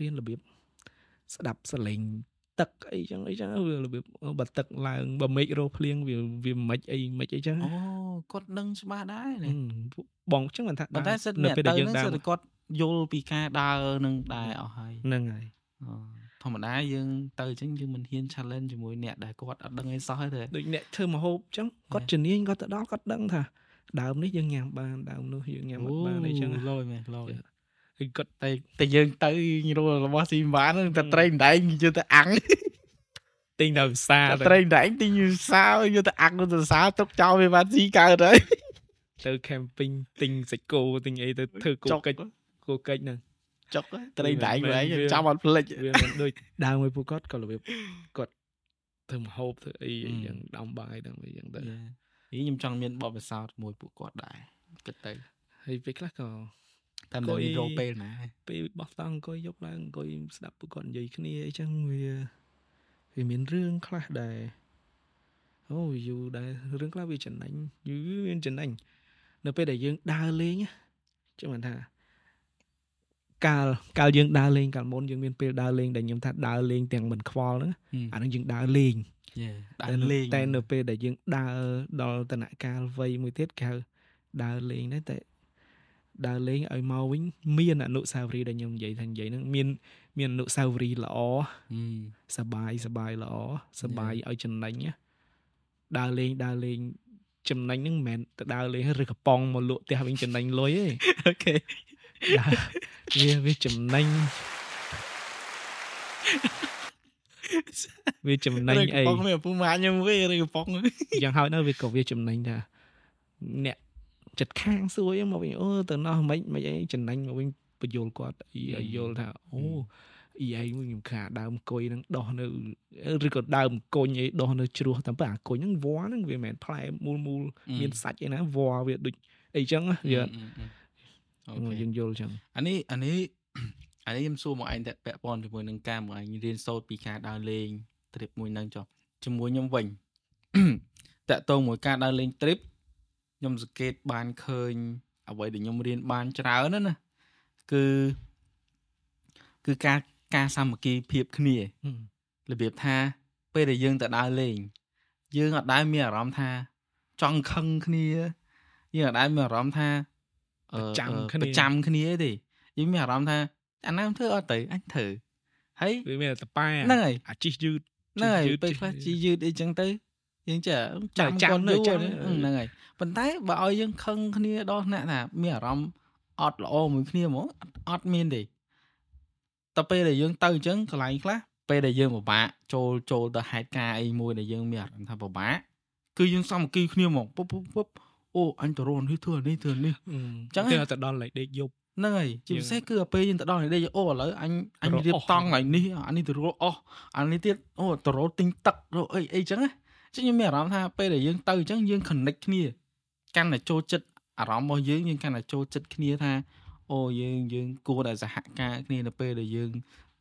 រៀនរបៀបស្ដាប់សលេងទឹកអីចឹងអីចឹងវារបៀបបើទឹកឡើងបើមេឃរោភ្លៀងវាវាមិនអីមិនអីចឹងអូគាត់ដឹងច្បាស់ដែរបងចឹងមិនថាប៉ុន្តែសិតនៅពេលដែលយើងដើរសិតគាត់យល់ពីការដើរនឹងដែរអស់ហើយហ្នឹងហើយ ធម្មតាយើងទៅអញ្ចឹងយើងមិនហ៊ាន challenge ជាមួយអ្នកដែលគាត់អត់ដឹងអីសោះទេដូចអ្នកធ្វើមហូបអញ្ចឹងគាត់ជំនាញគាត់ទៅដល់គាត់ដឹងថាដើមនេះយើងញ៉ាំបានដើមនោះយើងញ៉ាំអត់បានអីចឹងលយមែនលយគឺគាត់តែតែយើងទៅរលរបស់ស៊ីបានតែត្រីម្ដែងយកទៅអាំងទិញទៅផ្សារត្រីម្ដែងទិញផ្សារយកទៅអាំងទៅផ្សារទុកចោលវាបានស៊ីកើតហើយទៅ camping ទិញសាច់គោទិញអីទៅធ្វើគោកិច្ចគោកិច្ចហ្នឹង ចុកត្រីម្ដែងម្ដែងចាំអត់ភ្លេចវាមិនដូចដើមមួយពួកគាត់ក៏របៀបគាត់ធ្វើមហូបធ្វើអីយ៉ាងដំបាយដល់អីយ៉ាងទៅខ្ញុំចង់មានបបិសោតមួយពួកគាត់ដែរគិតទៅហើយពេលខ្លះក៏តាមតែរោពេលណាពេលបោះតង់អង្គុយយប់ឡើងអង្គុយស្ដាប់ពួកគាត់និយាយគ្នាអីចឹងវាវាមានរឿងខ្លះដែរអូយូរដែររឿងខ្លះវាចំណេញយូរមានចំណេញនៅពេលដែលយើងដើរលេងចឹងមិនថា កាលកាលយើងដើរលេងកាលមុនយើងមានពេលដើរលេងដែលខ្ញុំថាដើរលេងទាំងមិនខ្វល់ហ្នឹងអាហ្នឹងយើងដើរលេងដើរលេងតែនៅពេលដែលយើងដើរដល់តនកាលវ័យមួយទៀតគេហៅដើរលេងដែរតែដើរលេងឲ្យមកវិញមានអនុស្សាវរីយ៍ដែលខ្ញុំនិយាយថានិយាយហ្នឹងមានមានអនុស្សាវរីយ៍ល្អសបាយសបាយល្អសបាយឲ្យចំណេញដើរលេងដើរលេងចំណេញហ្នឹងមិនមែនទៅដើរលេងឬកំប៉ុងមកលក់ផ្ទះវិញចំណេញលុយទេអូខេ វាវាចំណេញវាចំណេញអីកំប៉ុងពូម៉ាខ្ញុំវាឬកំប៉ុងយ៉ាងហើយនៅវាក៏វាចំណេញថាអ្នកចិត្តខាងសួយមកវិញអូទៅណោះមិនមិនអីចំណេញមកវិញបញ្យល់គាត់ឲ្យយល់ថាអូអីឯងខ្ញុំខាដើមគុយនឹងដោះនៅឬក៏ដើមគុញអីដោះនៅជ្រោះតែបើអាគុញហ្នឹងវ៉ហ្នឹងវាមិនមែនផ្លែមូលមូលមានសាច់អីណាវ៉វាដូចអីចឹងវាអូ យើងយល់ចឹងអានេះអានេះអានេះខ្ញុំសួរមកឯងតែពាក់ព័ន្ធជាមួយនឹងការមកឯងរៀនសូត្រពីការដើរលេង trip មួយហ្នឹងចុះជាមួយខ្ញុំវិញតកតងមួយការដើរលេង trip ខ្ញុំសង្កេតបានឃើញអ្វីដែលខ្ញុំរៀនបានច្រើនណាណាគឺគឺការការសាមគ្គីភាពគ្នារបៀបថាពេលដែលយើងទៅដើរលេង យើងអត់ដែលមានអារម្មណ៍ថាចង់ខឹងគ្នាយើងអត់ដែលមានអារម្មណ៍ថា ប្រចាំគ្នាប្រចាំគ្នាទេយើងមានអារម្មណ៍ថាអាណាធ្វើអត់ទៅអញធ្វើហើយវាមានតែប៉ែហ្នឹងហើយអាជីសយឺតហ្នឹងហើយពេលខ្លះជីយឺតអីចឹងទៅយើងចេះចាំគាត់យូរហ្នឹងហើយប៉ុន្តែបើឲ្យយើងខឹងគ្នាដល់ថ្នាក់ថាមានអារម្មណ៍អត់ល្អមួយគ្នាហ្មងអត់មានទេតែពេលដែលយើងទៅអញ្ចឹងកន្លែងខ្លះពេលដែលយើងពិបាកចូលចូលទៅហេតុការអីមួយដែលយើងមានអារម្មណ៍ថាពិបាកគឺយើងសាមគ្គីគ្នាហ្មងពុបពុប អូអញទៅរននេះធ្វើនេះធ្វើនេះអញ្ចឹងទៅដល់លេខដេកយប់ហ្នឹងហើយជាពិសេសគឺពេលយើងទៅដល់នេះអូឥឡូវអញអញរៀបតង់ថ្ងៃនេះអានេះទៅរកអស់អានេះទៀតអូទៅរកទិញទឹករកអីអីចឹងណាចឹងខ្ញុំមានអារម្មណ៍ថាពេលដែលយើងទៅអញ្ចឹងយើង connect គ្នាកាន់តែចូលចិត្តអារម្មណ៍របស់យើងយើងកាន់តែចូលចិត្តគ្នាថាអូយើងយើងគួរតែសហការគ្នានៅពេលដែលយើង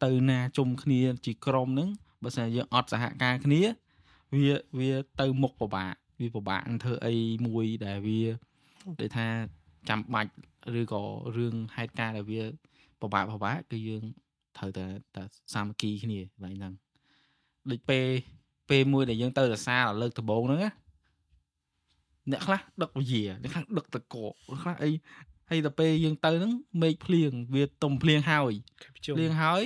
ទៅណាជុំគ្នាជាក្រុមហ្នឹងបើសិនយើងអត់សហការគ្នាវាវាទៅមុខពិបាក វាពិបាកនឹងធ្វើអីមួយដែលវាដូចថាចាំបាច់ឬក៏រឿងហេតុការណ៍ដែលវាពិបាកពិបាកគឺយើងត្រូវតែតែសាមគ្គីគ្នាកន្លែងហ្នឹងដូចពេលពេលមួយដែលយើងទៅរសាលើកដំបូងហ្នឹងណាអ្នកខ្លះដឹកវិយាអ្នកខ្លះដឹកតកខ្លះអីហើយទៅពេលយើងទៅហ្នឹងមេឃភ្លៀងវាទុំភ្លៀងហើយភ្លៀងហើយ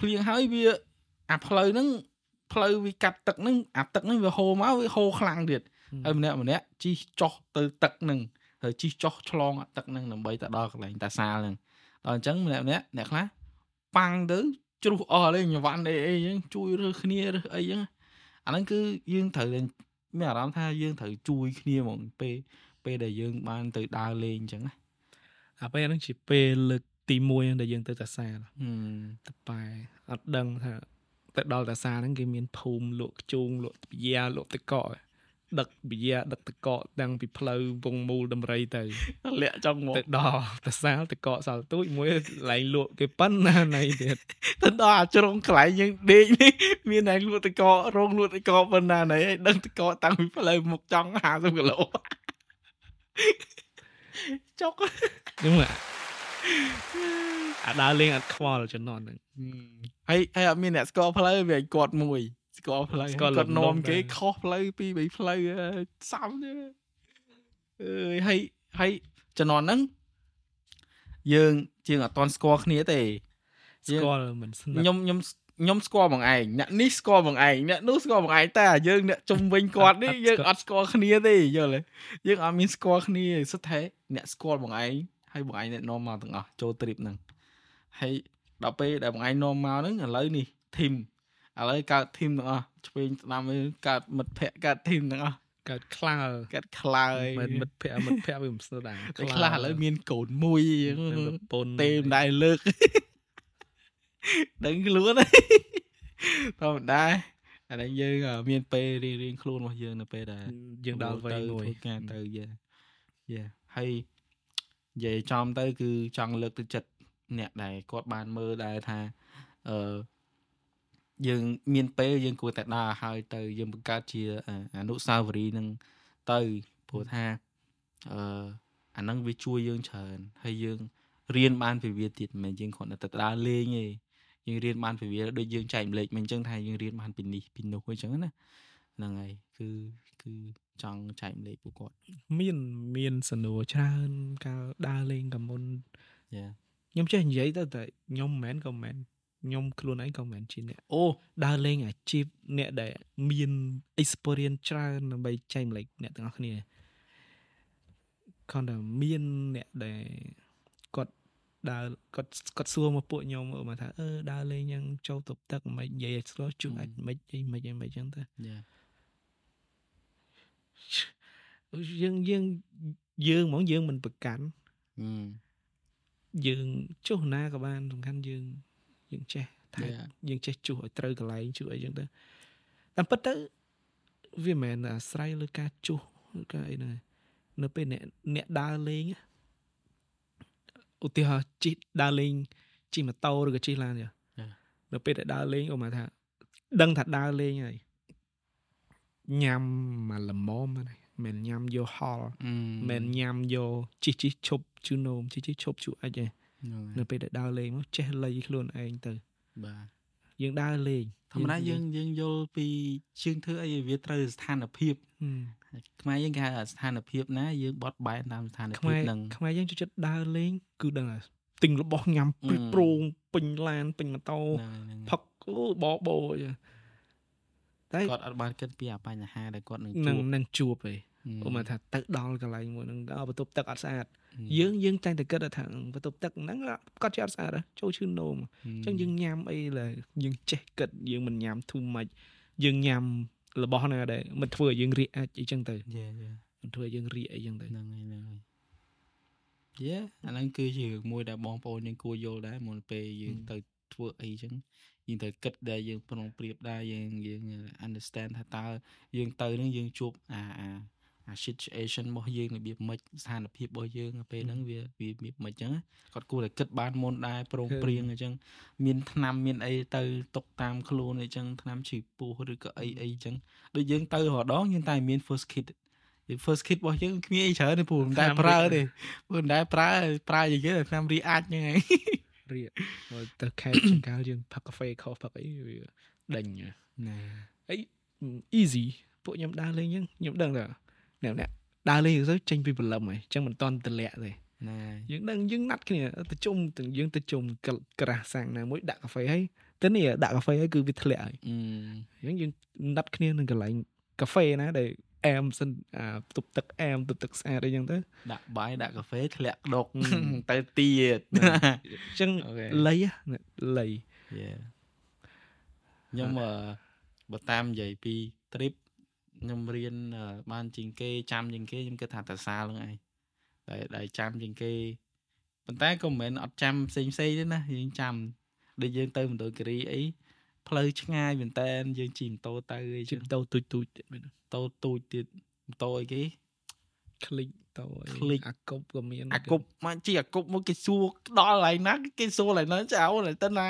ភ្លៀងហើយវាអាផ្លូវហ្នឹង ផ្លូវវាកាត់ទឹកហ្នឹងអាទឹកហ្នឹងវាហូរមកវាហូរខ្លាំងទៀតហើយម្នាក់ម្នាក់ជិះចុះទៅទឹកហ្នឹងហើយជិះចុះឆ្លងទឹកហ្នឹងដើម្បីទៅដល់កន្លែងតាសាលហ្នឹងដល់អញ្ចឹងម្នាក់ម្នាក់អ្នកខ្លះប៉ាំងទៅជ្រុះអស់លេញវ៉ាន់អីអីអញ្ចឹងជួយរើសគ្នារើសអីអញ្ចឹងអាហ្នឹងគឺយើងត្រូវមានអារម្មណ៍ថាយើងត្រូវជួយគ្នាហ្មងពេលពេលដែលយើងបានទៅដើរលេងអញ្ចឹងណាអាពេលហ្នឹងជាពេលលើកទី1ដែលយើងទៅតាសាតប៉ែអត់ដឹងថា ទៅដល់តាសាហ្នឹងគេមានភូមិលក់ខ្ជូងលក់បយ៉ាលក់ទឹកកកដឹកបយ៉ាដឹកតកកតាំងពីផ្លូវវងមូលដំរីទៅលាក់ចង់មកទៅដល់តសាលតកកសាល់ទូចមួយកន្លែងលក់គេប៉ុណ្ណាណៃទៀតទៅដល់អាជ្រុងកន្លែងយើងដេកនេះមានកន្លែងលក់តករោងលក់តកប៉ុណ្ណាណៃឲ្យដឹងតកតាំងពីផ្លូវមកចង់50គីឡូចុកហ្នឹង អាដើរលេងអត់ខ្វល់ជំនាន់ហ្នឹងហើយហើយអត់មានអ្នកស្គាល់ផ្លូវវាគាត់មួយស្គាល់ផ្លូវគាត់នាំគេខុសផ្លូវពីរបីផ្លូវសំទេអើយហើយហើយជំនាន់ហ្នឹងយើងជាងអត់តន់ស្គាល់គ្នាទេស្គាល់មិនស្និទ្ធខ្ញុំខ្ញុំខ្ញុំស្គាល់បងឯងអ្នកនេះស្គាល់បងឯងអ្នកនោះស្គាល់បងឯងតែយើងអ្នកជុំវិញគាត់នេះយើងអត់ស្គាល់គ្នាទេយល់ទេយើងអត់មានស្គាល់គ្នាសុទ្ធតែអ្នកស្គាល់បងឯង ហើយបងឯងអ្នកនាំមកទាំងអស់ចូល trip ហ្នឹងហើយដល់ពេលដែលបងឯងនាំមកហ្នឹងឥឡូវនេះ team ឥឡូវកើត team ទាំងអស់ឆ្វេងស្ដាំកើតមិត្តភ័ក្ដិកើត team ទាំងអស់កើតខ្លាល់កើតខ្លាយមិនមិត្តភ័ក្ដិមិត្តភ័ក្ដិវាមិនស្គាល់ដែរខ្លះឥឡូវមានកូនមួយពូនទេមិនដែរលើកដឹងខ្លួនធម្មតាអានេះយើងមានពេលរៀងរៀងខ្លួនរបស់យើងនៅពេលដែលយើងដល់វ័យមួយការទៅយេយេហើយ និយាយចំទៅ គឺចង់លើកទឹកចិត្តអ្នកដែលគាត់បានមើលដែរថាអឺយើងមានពេលយើងគួរតែដើរហើយទៅយើងបង្កើតជាអនុស្សាវរីយ៍នឹងទៅព្រោះថាអឺអាហ្នឹងវាជួយយើងច្រើនហើយយើងរៀនបានពីវាទៀតមិនមែនយើងគ្រាន់តែទៅដើរលេងទេយើងរៀនបានពីវាដូចយើងចែកម្លេចមិនអញ្ចឹងថាយើងរៀនបានពីនេះពីនោះអញ្ចឹងណាហ្នឹងហើយគឺគឺ ចង់ចែកម្លេចពួកគាត់មានមានសំណួរច្រើនកាលដើរលេងកមុនយ៉ាខ្ញុំចេះនិយាយទៅតែខ្ញុំមិនមែនក៏មិនមែនខ្ញុំខ្លួនឯងក៏មិនមែនជាអ្នកអូដើរលេងអាជីពអ្នកដែលមាន experience ច្រើនដើម្បីចែកម្លេចអ្នកទាំងអស់គ្នាគាត់តែមានអ្នកដែលគាត់ដើរគាត់គាត់សួរមកពួកខ្ញុំមកថាអឺដើរលេងយ៉ាងចូលទប់ទឹកមិននិយាយឲ្យស្គាល់ជួអាចមិនអីមិនអីមិនអញ្ចឹងទៅយ៉ា យើងយើងយើងហ្មងយើងមិនប្រកាន់យើងចុះណាក៏បានសំខាន់យើងយើងចេះថែយើងចេះជួសឲ្យត្រូវកន្លែងជួសអីចឹងទៅតាមពិតទៅវាមិនមែនអាស្រ័យលើការជួសឬការអីហ្នឹងនៅពេលអ្នកអ្នកដើរលេងឧទាហរណ៍ជិះដើរលេងជិះម៉ូតូឬក៏ជិះឡានទៅនៅពេលដែលដើរលេងអូមកថាដឹងថាដើរលេងហើយ ញ៉ាំមកល្មមហ្នឹងមិនញ៉ាំយកហល់មិនញ៉ាំយកជីជីឈប់ជូនោមជីជីឈប់ជូអិចឯងនៅពេលដែលដើរលេងមកចេះលៃខ្លួនឯងទៅបាទយើងដើរលេងធម្មតាយើងយើងយល់ពីជើងធ្វើអីវាត្រូវស្ថានភាពខ្មែរយើងគេហៅស្ថានភាពណាយើងបត់បែនតាមស្ថានភាពហ្នឹងខ្មែរយើងចូលចិត្តដើរលេងគឺដឹងហើយទិញរបស់ញ៉ាំពីប្រងពេញឡានពេញម៉ូតូផឹកអូបបោតែ គាត់អត់បានគិតពីអាបញ្ហាដែលគាត់នឹងជួបនឹងជួបឯងឧមាថាទៅដល់កន្លែងមួយហ្នឹងដល់បន្ទប់ទឹកអត់ស្អាតយើងយើងតែងតែគិតថាបន្ទប់ទឹកហ្នឹងគាត់ជាអត់ស្អាតចូលឈឺនោមអញ្ចឹងយើងញ៉ាំអីឡើយយើងចេះគិតយើងមិនញ៉ាំ too much យើងញ៉ាំរបស់ណាដែលមិនធ្វើឲ្យយើងរាកអាចអីចឹងទៅយេយេមិនធ្វើឲ្យយើងរាកអីចឹងទៅហ្នឹងហើយហ្នឹងហើយយេអាហ្នឹងគឺជារឿងមួយដែលបងប្អូនយើងគួរយល់ដែរមុនពេលយើងទៅធ្វើអីចឹង យើងត្រូវគិតដែរយើងប្រុងប្រៀបដែរយើងយើង understand ថាតើយើងទៅនឹងយើងជួបអាអាអា situation របស់យើងរបៀបម៉េចស្ថានភាពរបស់យើងពេលហ្នឹងវាវារបៀបម៉េចអញ្ចឹងគាត់គួរតែគិតបានមុនដែរប្រងព្រៀងអញ្ចឹងមានថ្នាំមានអីទៅຕົកតាមខ្លួនអញ្ចឹងថ្នាំឈឺពោះឬក៏អីអីអញ្ចឹងដូចយើងទៅរដងយើងតែមាន first kit យើង first kit របស់យើងគ្មានអីច្រើនទេព្រោះមិនដែលប្រើទេព្រោះមិនដែលប្រើប្រើយ៉ាងគេថ្នាំរីអាចហ្នឹងហើយ រៀកទៅខេតចង្កាលយើងផឹកកាហ្វេខុសផឹកអីវាដេញណាអី easy ពួកខ្ញុំដើរលេងអញ្ចឹងខ្ញុំដឹងថាអ្នកអ្នកដើរលេងទៅចេញពីព្រលឹមហើយអញ្ចឹងមិនតន់ទម្លាក់ទេណាយើងដឹងយើងណាត់គ្នាទៅជុំទាំងយើងទៅជុំក្រាស់សាំងណាមួយដាក់កាហ្វេហើយទៅនេះដាក់កាហ្វេហើយគឺវាធ្លាក់ហើយអញ្ចឹងយើងណាត់គ្នានឹងកន្លែងកាហ្វេណាដែល អែមសិនអាទប់ទឹកអែមទប់ទឹកស្អាតអីចឹងទៅដាក់បាយដាក់កាហ្វេធ្លាក់ដុកទៅទៀតអញ្ចឹងលៃលៃខ្ញុំបើតាមនិយាយពី trip ខ្ញុំរៀនបានជាងគេចាំជាងគេខ្ញុំគិតថាតសាលហ្នឹងឯងតែដែលចាំជាងគេប៉ុន្តែក៏មិនមែនអត់ចាំផ្សេងផ្សេងទេណាយើងចាំដូចយើងទៅមណ្ឌលគិរីអី ផ្លូវឆ្ងាយមែនតើយើងជិះម៉ូតូទៅអីជិះម៉ូតូទូចទូចទៀតមែនតូទូចទៀតម៉ូតូអីគេคลิกតោคลิกអាកុបក៏មានអាកុបមកជីអាកុបមកគេសួរដល់ហើយណាគេសួរហើយណាចៅទៅណា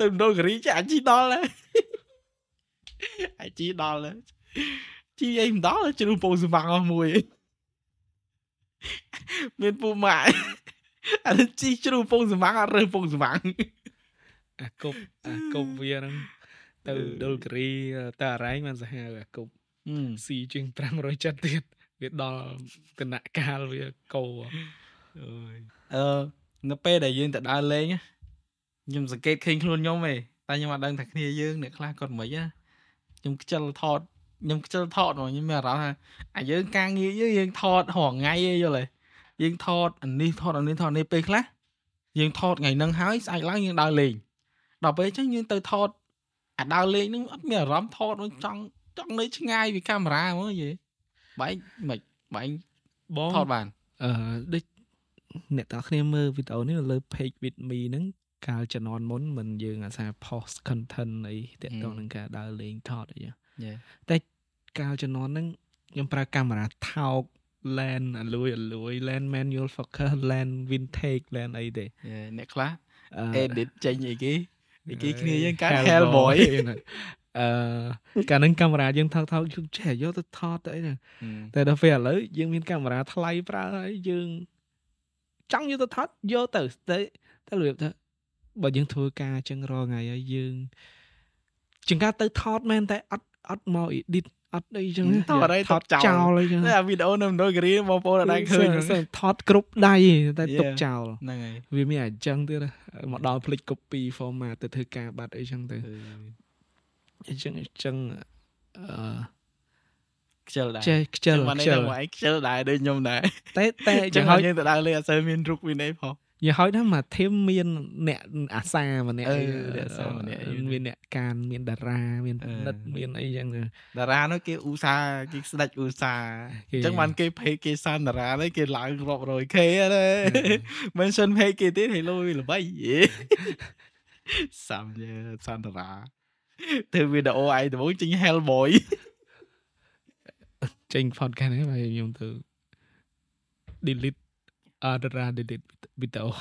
ទៅមណ្ឌលគិរីចាអាជីដល់ហើយអាជីដល់ហើយជីអីមិនដល់ជ្រុះពងស្វាំងអស់មួយមានពូម៉ាក់អានេះជីជ្រុះពងស្វាំងអត់រើសពងស្វាំង អាគប់អាគប់វាហ្នឹងទៅដុលគិរីទៅអរ៉ែងបានសាហាវអាគប់ស៊ីជាង500ចិត្តទៀតវាដល់គណៈកាលវាកោអើយអឺនៅពេលដែលយើងទៅដើរលេងខ្ញុំសង្កេតឃើញខ្លួនខ្ញុំឯងតែខ្ញុំអត់ដឹងថាគ្នាយើងអ្នកខ្លះគាត់មិនណាខ្ញុំខ្ជិលថតខ្ញុំខ្ជិលថតខ្ញុំមានអារម្មណ៍ថាអាយើងការងារយើងយើងថតរាល់ថ្ងៃឯងយល់ទេយើងថតអានេះថតអានេះថតនេះពេលខ្លះយើងថតថ្ងៃហ្នឹងហើយស្អែកឡើងយើងដើរលេង ដល់ពេលអញ្ចឹងយើងទៅថតអាដើរលេងហ្នឹងអត់មានអារម្មណ៍ថតចង់ចង់នៅឆ្ងាយពីកាមេរ៉ាហ្មងយេបែងមិនបែងបងថតបានអឺដូចអ្នកទាំងគ្នាមើលវីដេអូនេះលើ page with me ហ្នឹងកាលជំនាន់មុនមិនយើងអាសា post content អីទាក់ទងនឹងការដើរលេងថតអីតែកាលជំនាន់ហ្នឹងខ្ញុំប្រើកាមេរ៉ាថោក lens អលួយអលួយ lens manual focus lens vintage lens អីទេអ្នកខ្លះ edit ចេញអីគេ អីគេគ្នាយើងកា Hellboy អឺកាលហ្នឹងកាមេរ៉ាយើងថោកថោកយើងចេះយកទៅថតទៅអីណាតែដល់ពេលឥឡូវយើងមានកាមេរ៉ាថ្លៃប្រើហើយយើងចង់យកទៅថតយកទៅទៅទៅរបៀបថាបើយើងធ្វើការចឹងរាល់ថ្ងៃហើយយើងជាងការទៅថតមែនតែអត់អត់មក edit អត់អីចឹងថតអីថតចោលចោលអីចឹងតែវីដេអូនៅក្នុងហ្គ្រីបងប្អូនអត់ដែរឃើញសើថតគ្រប់ដៃតែទុក Yeah. ចោលហ្នឹងហើយវាមានអញ្ចឹងទៀតមកដល់ផ្លេច copy format ទៅធ្វើការបាត់អីចឹងទៅអញ្ចឹងអញ្ចឹងអឺខ្ជិលដែរចេះខ្ជិលបានខ្ជិលមកឯងខ្ជិលដែរដូចខ្ញុំដែរតែតែអញ្ចឹយ៉ាងងហើហើយយយើងទៅដើរលេងអត់សូវមានរូបមានអីផង យ៉ាងហើយណាមកធីមមានអ្នកអាសាម្នាក់អឺអីអ្នកអាសាម្នាក់អីមានអ្នកកានមានតារាមានអឺនិតមានអីចឹងទៅតារានោះគេឧស្សាហ៍គេស្ដេចឧស្សាហ៍គេអញ្ចឹងបានគេពេកគេសានតារានេះគេឡើងរាប់រយ K ហ្នឹងមិនសិនពេកគេទៀតឲ្យលុយល្បីសាំយើសានតារាធ្វើវីដេអូឯងដំបូងចេញ Hellboy ចេញ podcast ហ្នឹងហើយខ្ញុំទៅ delete អត់តារា delete វីដេអូ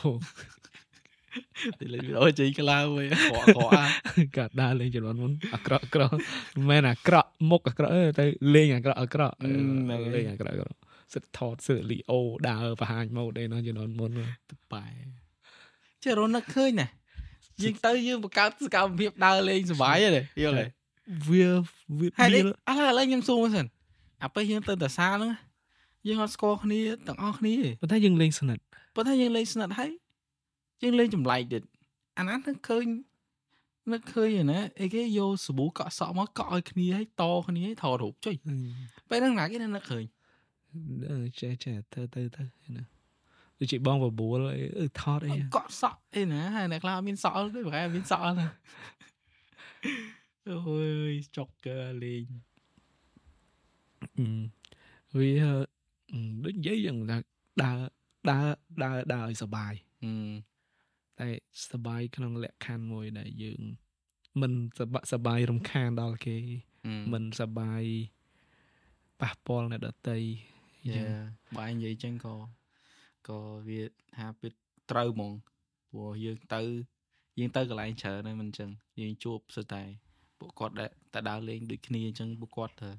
ទៅលេងវីដេអូចេញក្លាវិញខកខកអាកាត់ដើរលេងចំនួនមុនអាក្រក់អាក្រក់មិនមែនអាក្រក់មុខអាក្រក់ទេទៅលេងអាក្រក់អាក្រក់អឺលេងអាក្រក់អាក្រក់សិតថតសិតលីអូដើរបង្ហាញម៉ូដឯនោះចំនួនមុនទៅបែចេះរនឹកឃើញណាយើងទៅយើងបង្កើតសកម្មភាពដើរលេងសុបាយទេយល់ទេវាវាហេតុអីវាឥឡូវឥឡូវខ្ញុំសួរមើលសិនអាពេលយើងទៅតាសាលហ្នឹងណា យើងអត់ស្គាល់គ្នាទាំងអស់គ្នាទេប៉ុន្តែយើងលេងស្និទ្ធប៉ុន្តែយើងលេងស្និទ្ធហើយយើងលេងចម្លែកទៀតអាណានឹកឃើញនឹកឃើញឯណាអីគេយកសាប៊ូកក់សក់មកកក់ឲ្យគ្នាឲ្យតគ្នាឲ្យថតរូបចុយពេលហ្នឹងណាគេនៅនឹកឃើញអឺចេះចេះទៅទៅទៅណាដូចជាបងបបួលអីអឺថតអីកក់សក់អីណាហើយអ្នកខ្លះអត់មានសក់ទេប្រហែលអត់មានសក់ណាអូយចុកកើលេងអឺវាអឺ ដូចនិយាយយ៉ាងថាដើរដើរដើរដើរឲ្យសុបាយហឹមតែសុបាយក្នុងលក្ខខណ្ឌមួយដែលយើង មិនសប្បាយសប្បាយរំខានដល់គេ មិនសប្បាយប៉ះពាល់អ្នកដតីអញ្ចឹយ៉ាងបើឯងនិយាយចឹងក៏ក៏វាថាពិតត្រូវហ្មងព្រោះយើងទៅយើងទៅកន្លែងច្រើនហើយមិនចឹងយើងជួបសិតតែពួកគាត់ដែលតែដើរលេងដូចគ្នាអញ្ចឹងពួកគាត់ទៅ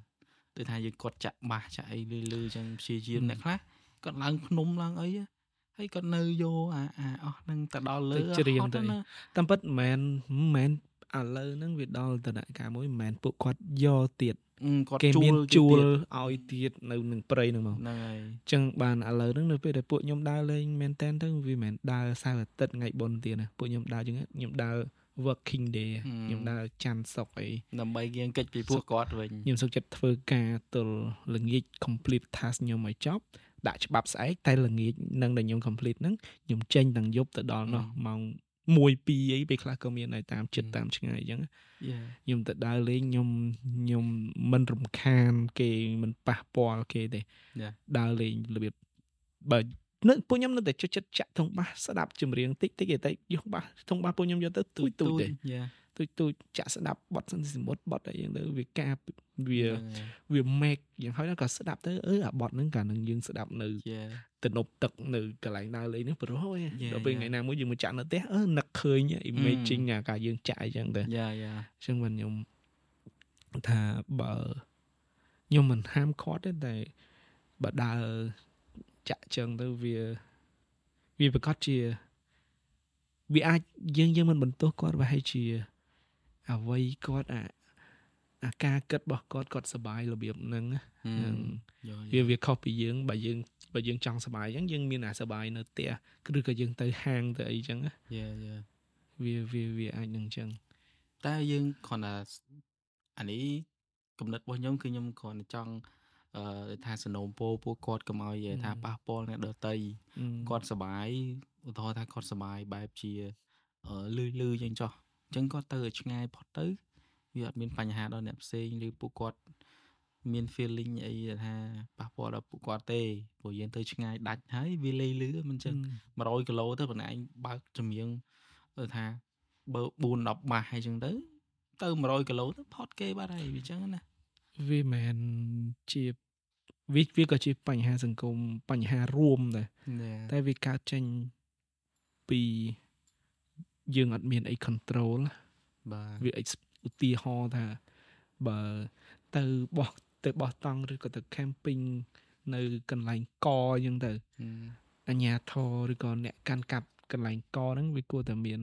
ដូចថាយើងគាត់ចាក់បាសចាក់អីលឺលឺអញ្ចឹងព្យាយាមអ្នកខ្លះគាត់ឡើងភ្នំឡើងអីហើយគាត់នៅយកអាអាអស់ហ្នឹងទៅដល់លើទៅច្រៀងហត់ទៅណាតាមពិតមិនមែនមិនមែនឥឡូវហ្នឹងវាដល់តំណការមួយមិនមែនពួកគាត់យកទៀតអឺគាត់គេជួមានលជួលទៀតឲ្យទៀតនៅនឹងព្រៃហ្នឹងមកហ្នឹងហើយចឹងបានឥឡូវហ្នឹងនៅពេលដែលពួកខ្ញុំដើរលេងមែនតែនទៅវាមិនមែនដើរសៅរ៍អាទិត្យថ្ងៃបុណ្យទៀតណាពួកខ្ញុំដើរចឹងខ្ញុំដើរ working day ខ្ញុំដើរច័ន្ទសុក្រអីដើម្បីយើងកិច្ចពីពួកគាត់វិញខ្ញុំសុខចិត្តធ្វើការទល់ល្ងាច complete task ខ្ញុំឲ្យចប់ដាក់ច្បាប់ស្អែកតែល្ងាចនឹងដែលខ្ញុំ complete ហ្នឹងខ្ញុំចេញទាំងយប់ទៅដល់នោះម៉ោង1 2អីពេលខ្លះក៏មានដែរតាមចិត្តតាមឆ្ងាយអញ្ចឹងយ៉ាខ្ញុំទៅដើរលេងខ្ញុំខ្ញុំមិនរំខានគេមិនប៉ះពាល់គេទេយ៉ាដើរលេងរបៀបបើ នៅពួកខ្ញុំនៅតែចិត្តចិត្តចាក់ធុងបាសស្ដាប់ចម្រៀងតិចតិចតែយកបាសធុងបាសពួកខ្ញុំយកទៅទូចទូចទេយ៉ាទូចទូចចាក់ស្ដាប់បទសន្និសីមុតបទអីយ៉ាងទៅវាការវាហ្នឹងហើយវា make យ៉ាងហើយក៏ស្ដាប់ទៅអឺអាបទហ្នឹងកាលនឹងយើងស្ដាប់នៅយ៉ាទំនប់ទឹកនៅកន្លែងដើរលេងហ្នឹងប្រុសអើយ Yeah, ដល់ពេល yeah. ថ្ងៃណាមួយយើងមកចាក់នៅផ្ទះអឺនឹកឃើញ imaging អាការយើងចាក់អីចឹងទៅយ៉ាយ៉ាអញ្ចឹងបានខ្ញុំថាបើខ្ញុំមិនហាមឃាត់ទេតែបើដើរ ចាក់ចឹងទៅវាវាប្រកាសជាវាអាចយើងយើងមិនបន្ទោសគាត់ប្រហែលជាអ្វីគាត់អាអាការគិតរបស់គាត់គាត់សប្បាយរបៀបហ្នឹងណាហឹហ្នឹងមយកវាវាខុសពីយើងបើយើងបើយើងចង់សប្បាយអញ្ចឹងយើងមានអាសប្បាយនៅផ្ទះឬក៏យើងទៅហាងទៅអីចឹងណាយ៉ាយ៉ាវាវាវាអាចនឹងអញ្ចឹងតែយើងគ្រាន់តែអានេះគំនិតរបស់ខ្ញុំគឺខ្ញុំគ្រាន់តែចង់ អឺថាสนមពោពួកគាត់កុំឲ្យថាប៉ះពាល់អ្នកដតីអឺគាត់សុបាយឧទាហរណ៍ថាគាត់សុបាយបែបជាអឺលឺលឺចឹងចុះអញ្ចឹងគាត់ទៅឲ្យឆ្ងាយផុតទៅវាអត់មានបញ្ហាដល់អ្នកផ្សេងឬពួកគាត់មាន feeling អីថាប៉ះពាល់ដល់ពួកគាត់ទេព្រោះយើងទៅឆ្ងាយដាច់ហើយវាលេលឺមិនចឹង100គីឡូទៅប៉ុណ្ណែងបើកចម្រៀងទៅថាបើ4 10ម៉ាស់ហើយចឹងទៅ ទៅ100គីឡូទៅផុតគេបាត់ហើយវាចឹងណាវាមិនជា វាវាក៏ជាបញ្ហាសង្គមបញ្ហារួមដែរតែវាកើតចេញពីយើងអត់មានអី control បាទវា ex- ឧទាហរណ៍ថាបើទៅបោះទៅបោះតង់ឬក៏ទៅ camping នៅកន្លែងកអញ្ចឹងទៅអញ្ញាធរឬក៏អ្នកកាន់កាប់កន្លែងកហ្នឹងវាគួរតែមាន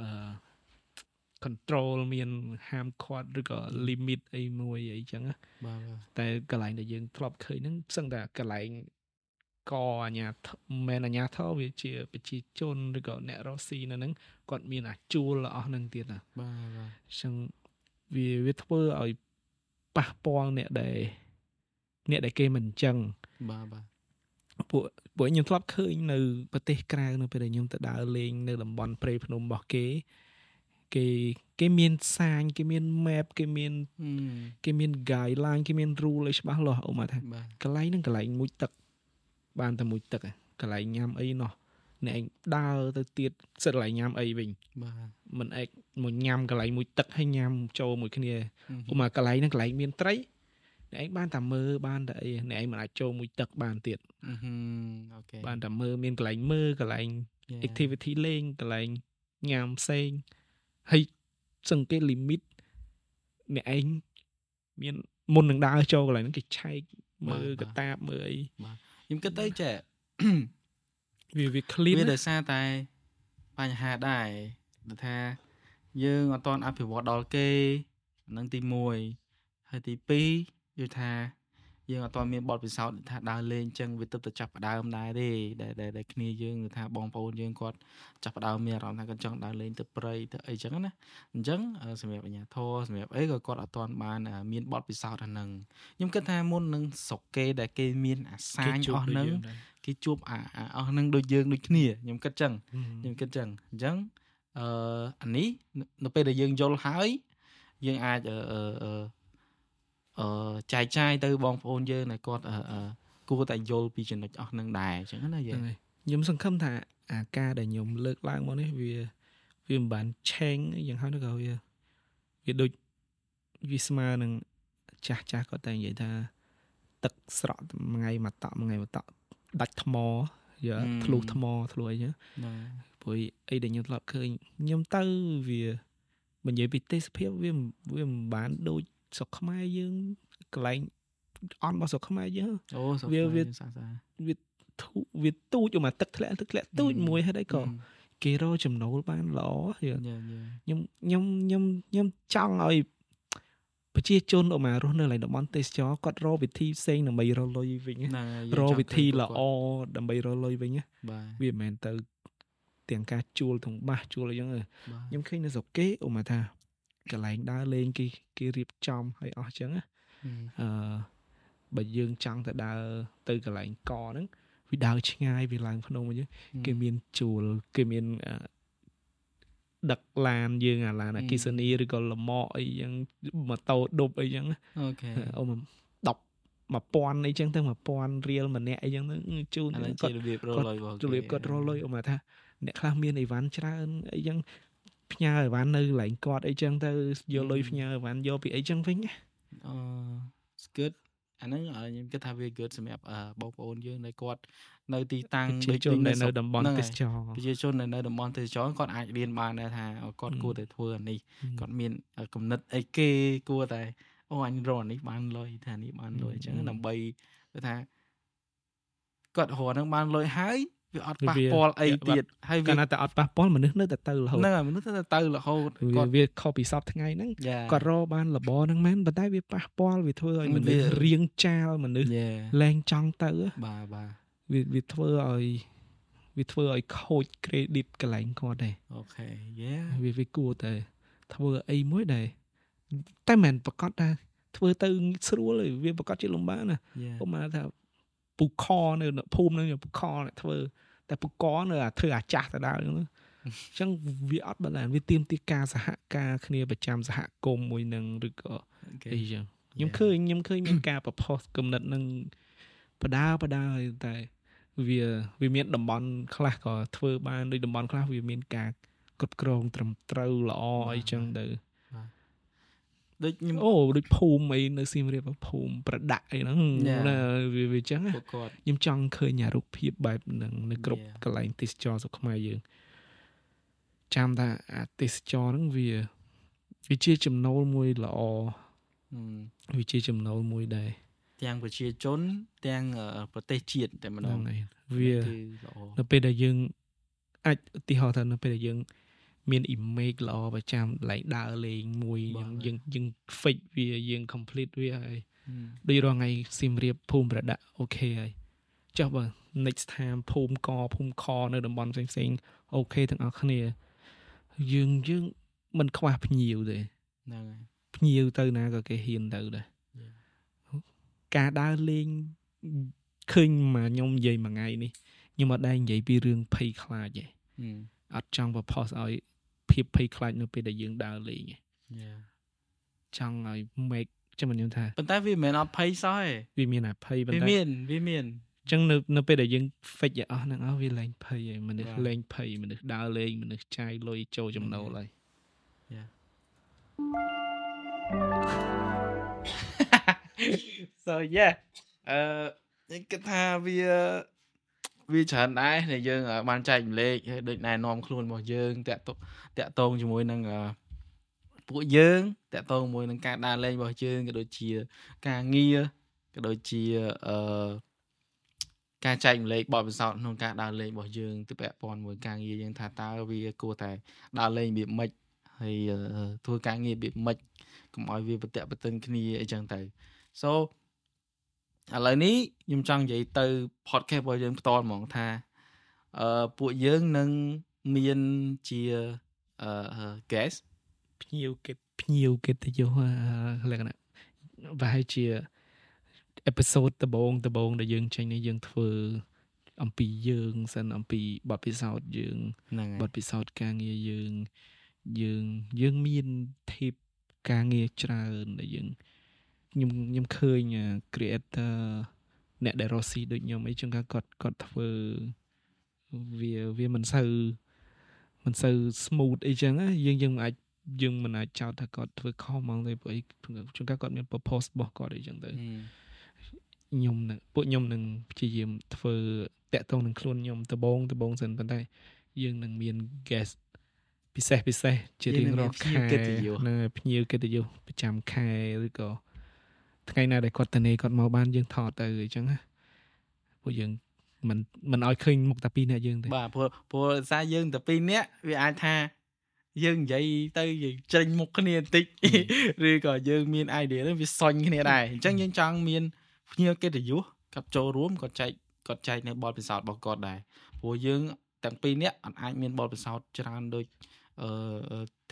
អឺ control មានហាមឃាត់ឬក៏ limit អីមួយអីចឹងណាបាទបាទតែកន្លែងដែលយើងធ្លាប់ឃើញហ្នឹងផ្សឹងតែកន្លែងកអញ្ញាធមិនមែនអញ្ញាធវាជាប្រជាជនឬក៏អ្នករស់ស៊ីនៅហ្នឹងគាត់មានអាជួលអស់ហ្នឹងទៀតណាបាទបាទអញ្ចឹងវាវាធ្វើឲ្យប៉ះពាល់អ្នកដែលអ្នកដែលគេមិនអញ្ចឹងបាទបាទពួកពួកខ្ញុំធ្លាប់ឃើញនៅប្រទេសក្រៅនៅពេលដែលខ្ញុំទៅដើរលេងនៅតំបន់ព្រៃភ្នំរបស់គេ គេគេមានសាញគេមាន map គេមានហឹមគេមាន guideline គេមាន rule ឲ្យច្បាស់លាស់អូមកថាបាទកន្លែងហ្នឹងកន្លែងមួយទឹក បានតែមួយទឹកឯងកន្លែងញ៉ាំអីណោះអ្នកឯងដើរទៅទៀតសិតកន្លែងញ៉ាំអីវិញបាទមិនឯងមកញ៉ាំកន្លែងមួយទឹកហើយញ៉ាំចូលមួយគ្នាហឹមឧមាកន្លែងហ្នឹងកន្លែងមានត្រីអ្នកឯងបានតែមើលបានតែអីអ្នកឯងមិនអាចចូលមួយទឹកបានទៀតហឹមអូខេបានតែមើលមានកន្លែងមើលកន្លែង Yeah. activity លេងកន្លែងញ៉ាំផ្សេង ហើយសង្កេត limit អ្នកឯងមានមុននឹងដើរចូលកន្លែងហ្នឹងគេឆែកមើលបាទកតាបមើលអីខ្ញុំគិតទៅចេះវាវា clean វាណាដោយសារតែបញ្ហាដែរដែលថាយើងអត់ទាន់អភិវឌ្ឍដល់គេអានឹងទី1ហើយទី2យល់ថា យើងអត់ទាន់មានបទពិសោធន៍ថាដើរលេងចឹងវាទៅទៅចាប់ផ្ដើមដែរទេដែលដែលដែលគ្នាយើងគឺថាបងប្អូនយើងគាត់ចាប់ផ្ដើមមានអារម្មណ៍ថាគាត់ចង់ដើរលេងទៅព្រៃទៅអីចឹងណាអញ្ចឹងអឺសម្រាប់អាជ្ញាធរសម្រាប់អីក៏គាត់អត់ទាន់បានអឺមានបទពិសោធន៍អាហ្នឹងខ្ញុំគិតថាមុននឹងស្រុកគេដែលគេមានអាសាញអស់ហ្នឹងគេជួបអាអាអស់ហ្នឹងដូចយើងដូចគ្នាខ្ញុំគិតចឹងខ្ញុំគិតចឹងអញ្ចឹងអឺអានេះនៅនៅពេលដែលយើងយល់ហើយយើងអាចអឺអឺអឺអឺ ចែកចាយទៅបងប្អូនយើងដែលគាត់អឺអឺគួរតែយល់ពីចំណុចអស់ហ្នឹងដែរអញ្ចឹងណាយើហ្នឹងងហើយខ្ញុំសង្ឃឹមថាអាការដែលខ្ញុំលើកឡើងមកនេះវាវាមិនបានឆេងយ៉ាងហោចនោះក៏វាវាដូចវាស្មើនឹងចាស់ចាស់គាត់តែនិយាយថា ទឹកស្រក់មួយថ្ងៃមកតក់មួយថ្ងៃមកតក់ដាច់ថ្មយើធ្លុះថ្មធ្លុះអីចឹងហ្នឹងព្រោះអីដែលខ្ញុំធ្លាប់ឃើញខ្ញុំទៅវាបើនិយាយពីទេសភាពវាមិនវាមិនបានដូច ស្រុកខ្មែរយើងកន្លែងអន់របស់ស្រុកខ្មែរយើងអូសុខវាវាសាសាធូវាទូចមកទឹកធ្លាក់ទឹកធ្លាក់ទូចហឹមមួយហើយក៏គេរកចំណូលបានល្អយើយេយេខ្ញុំខ្ញុំខ្ញុំខ្ញុំចង់ឲ្យប្រជាជនអមករស់នៅកន្លែងតំបន់ទេសចរគាត់រកវិធីផ្សេងដើម្បីរកលុយវិញណាហ្នឹងហើយរកវិធីយើងចង់ល្អឃើញពួកដើម្បីរកលុយវិញណាគាត់បាទវាមិនមែនទៅទាំងការជួលទាំងបាសជួលអីចឹងទេបាទខ្ញុំឃើញនៅស្រុកគេឧមាថា កន្លែងដើរលេងគេគេរៀបចំឲ្យអស់ចឹងណាហឹមអឺបើយើងចង់ទៅដើរទៅកន្លែងកហ្នឹងវាដើរឆ្ងាយវាឡើងភ្នំអញ្ចឹងគេមានជួលគេមានអឺដឹកឡានយើងអាឡានអគិសនីឬក៏លម៉កអីចឹងម៉ូតូឌុបអីចឹងណាអូខេអូ10 1000អីចឹងទៅ1000រៀលម្នាក់អីចឹងទៅជូនអានេះគាជាត់របៀបរកលុយរបស់ជម្រាបគាត់រកលុយអូមកថាអ្នកខ្លះមានអីវ៉ាន់ច្រើនអីចឹង ផ្ញើអីវ៉ាន់នៅកន្លែងគាត់អីចឹងទៅយកលុយផ្ញើអីវ៉ាន់យកពីអីចឹងវិញណាអឺ good អាហ្នឹងអឺខ្ញុំគិតថាវា good សម្រាប់អឺបងប្អូនយើងដែលគាត់នៅទីតាំងប្រជាជនដែលនៅស្រុកតំបន់ហ្នឹងទេសចរហើយប្រជាជនដែលនៅតំបន់ទេសចរគាត់អាចរៀនបានដែរថាអូគាត់ហឹមគួរតែធ្វើអានេះហឹមគាត់មានគំនិតអីគេគួរតែអូអញរកអានេះបានលុយថានេះបានលុយអញ្ចឹងហឹមដើម្បីគឺថាគាត់រកហ្នឹងបានលុយហើយ វាអត់ប៉ះវាពាល់អីវាទៀតហើយវាកាលណាតែអត់ប៉ះពាល់មនុស្សនៅតែទៅរហូតហ្នឹងហើយមនុស្សទៅទៅរហូតវាគាត់វាខុសពីសពថ្ងៃហ្នឹងយ៉ាគាត់រកបានលបហ្នឹងមែនប៉ុន្តែវាប៉ះពាល់វាធ្វើឲ្យមនុស្សវារៀងចាលមនុស្សយ៉ាលែងចង់ទៅបាទបាទវាវាធ្វើឲ្យវាធ្វើឲ្យខូច credit កន្លែងគាត់ដែរអូខេយ៉ាវាវាគួរតែធ្វើអីមួយដែរតែមិនប្រកាសថាធ្វើទៅស្រួលទេវាប្រកាសជាលំបាកណាយ៉ាឧបមាថា ពូខនៅភូមិហ្នឹងពូខអ្នកធ្វើតែពូកនៅអាធ្វើអាចាស់ទៅដល់អញ្ចឹងណាអញ្ចឹងវាអត់បានវាទៀមទីការសហការគ្នាប្រចាំសហគមន៍មួយនឹងឬក៏អីចឹងខ្ញុំឃើញខ្ញុំឃើញមានការប្រផុសគំនិតនឹងបដាបដាហើយតែវាវាមានតំបន់ខ្លះក៏ធ្វើបានដូចតំបន់ខ្លះវាមានការគ្រប់គ្រងត្រឹមត្រូវល្អអីចឹងទៅ ដូចខ្ញុំអូដូចភូមិអីនៅសៀមរាបភូមិប្រដាក់អីហ្នឹង Yeah. ណាវាវាចឹងណាពួកគាត់ខ្ញុំចង់ឃើញអារូបភាពបែបហ្នឹងនៅគ្រប់ Yeah. កន្លែងទេសចរស្រុកខ្មែរយើងចាំថាអាទេសចរហ្នឹងវាវាជាចំណូលមួយល្អហឹមវាជាចំណូលមួយដែរទាំងប្រជាជន ទាំងប្រទេសជាតិតែម្ដងវានៅពេលដែលយើងអាចឧទាហរណ៍ថានៅពេលដែលយើង មាន image ល្អប្រចាំឡែងដើរលេងមួយយើងយើង fake វាយើង complete វាហើយដូចរាល់ថ្ងៃសៀមរាបភូមិប្រដាក់អូខេហើយចុះបើ next time ភូមិកភូមិខនៅតំបន់ផ្សេងផ្សេងអូខេទាំងអស់គ្នា យើងយើងមិនខ្វះភ្ញៀវទេហ្នឹងហើយភ្ញៀវទៅណាក៏គេហ៊ានទៅដែរការដើរលេងឃើញមកខ្ញុំនិយាយមួយថ្ងៃនេះខ្ញុំអត់ដែរនិយាយពីរឿងភ័យខ្លាចទេ អត់ចង់ប្រផុសឲ្យភាពភ័យខ្លាចនៅពេលដែលយើងដើរលេងទេចង់ឲ្យ make ចាំខ្ញុំថាប៉ុន្តែវាមិនមែនអត់ភ័យសោះទេវាមានតែភ័យប៉ុន្តែវាមានវាមានចឹងនៅនៅពេលដែលយើង fake ឲ្យអស់ហ្នឹងអស់វាលែងភ័យហើយមនុស្សលែងភ័យមនុស្សដើរលេងមនុស្សចាយលុយចូលចំណូលហើយ Yeah so yeah អឺគិតថាវា វាច្រើនដែរដែលយើងបានចែកម្លែកហើយដូចណែនាំខ្លួនរបស់យើងតាក់តាក់តងជាមួយនឹងពួកយើងតាក់ទងមួយនឹងការដើរលេងរបស់យើងក៏ដូចជាការងារក៏ដូចជាអឺការចែកម្លែកបទពិសោធន៍ក្នុងការដើរលេងរបស់យើងទៅពាក់ព័ន្ធមួយការងារយើងថាតើវាគួរតែដើរលេងរបៀបម៉េចហើយធ្វើការងាររបៀបម៉េចកុំឲ្យវាប្រតិបត្តិគ្នាអីចឹងទៅ so ឥឡូវនេះខ្ញុំចង់និយាយទៅ podcast របស់យើងផ្ទាល់ហ្មងថាអឺពួកយើងនឹងមានជាអឺ guest ភ្ញៀវកិត្តិភ្ញៀវកិត្តិយសលក្ខណៈប្រហែលជាអេពីសូតដំបូងដំបូងដែលយើងចេញនេះយើងធ្វើអំពីយើងសិនអំពីបទពិសោធន៍យើងបទពិសោធន៍ការងារយើងយើងយើងមានធៀបការងារច្រើនដែលយើង ខ្ញុំខ្ញុំឃើញ creator អ្នកដែលរស់ស៊ីដូចខ្ញុំអីចឹងគាត់គាត់ធ្វើវាវាមិនសូវមិនសូវ smooth អីចឹងយើងយើងមិនអាចយើងមិនអាចចោទថាគាត់ធ្វើខុសហ្មងទេព្រោះអីជួនកាលគាត់មាន purpose របស់គាត់អីចឹងទៅខ្ញុំនឹងពួកខ្ញុំនឹងព្យាយាមធ្វើតាក់ទងនឹងខ្លួនខ្ញុំដបងដបងសិនប៉ុន្តែ យើងនឹងមាន guest ពិសេសពិសេសជារៀងរាល់ខែនៅភ្ញៀវកិត្តិយសប្រចាំខែឬក៏ ថ្ងៃណាដែលគាត់ទៅនេគាត់មកបានយើងថតទៅអញ្ចឹងណាពួកយើងមិនមិនឲ្យឃើញមុខតែពីរនាក់យើងទេបាទព្រោះព្រោះសារយើងតែពីរនាក់វាអាចថាយើងនិយាយទៅយើងច្រេញមុខគ្នាបន្តិចឬក៏យើងមាន idea ហ្នឹងវាសុញគ្នាដែរអញ្ចឹងយើងចង់មានភ្ញៀវកិត្តិយសគាត់ចូលរួមគាត់ចែកគាត់ចែកនៅបទពិសោធន៍របស់គាត់ដែរព្រោះយើងទាំងពីរនាក់អត់អាចមានបទពិសោធន៍ច្រើនដូច អឺ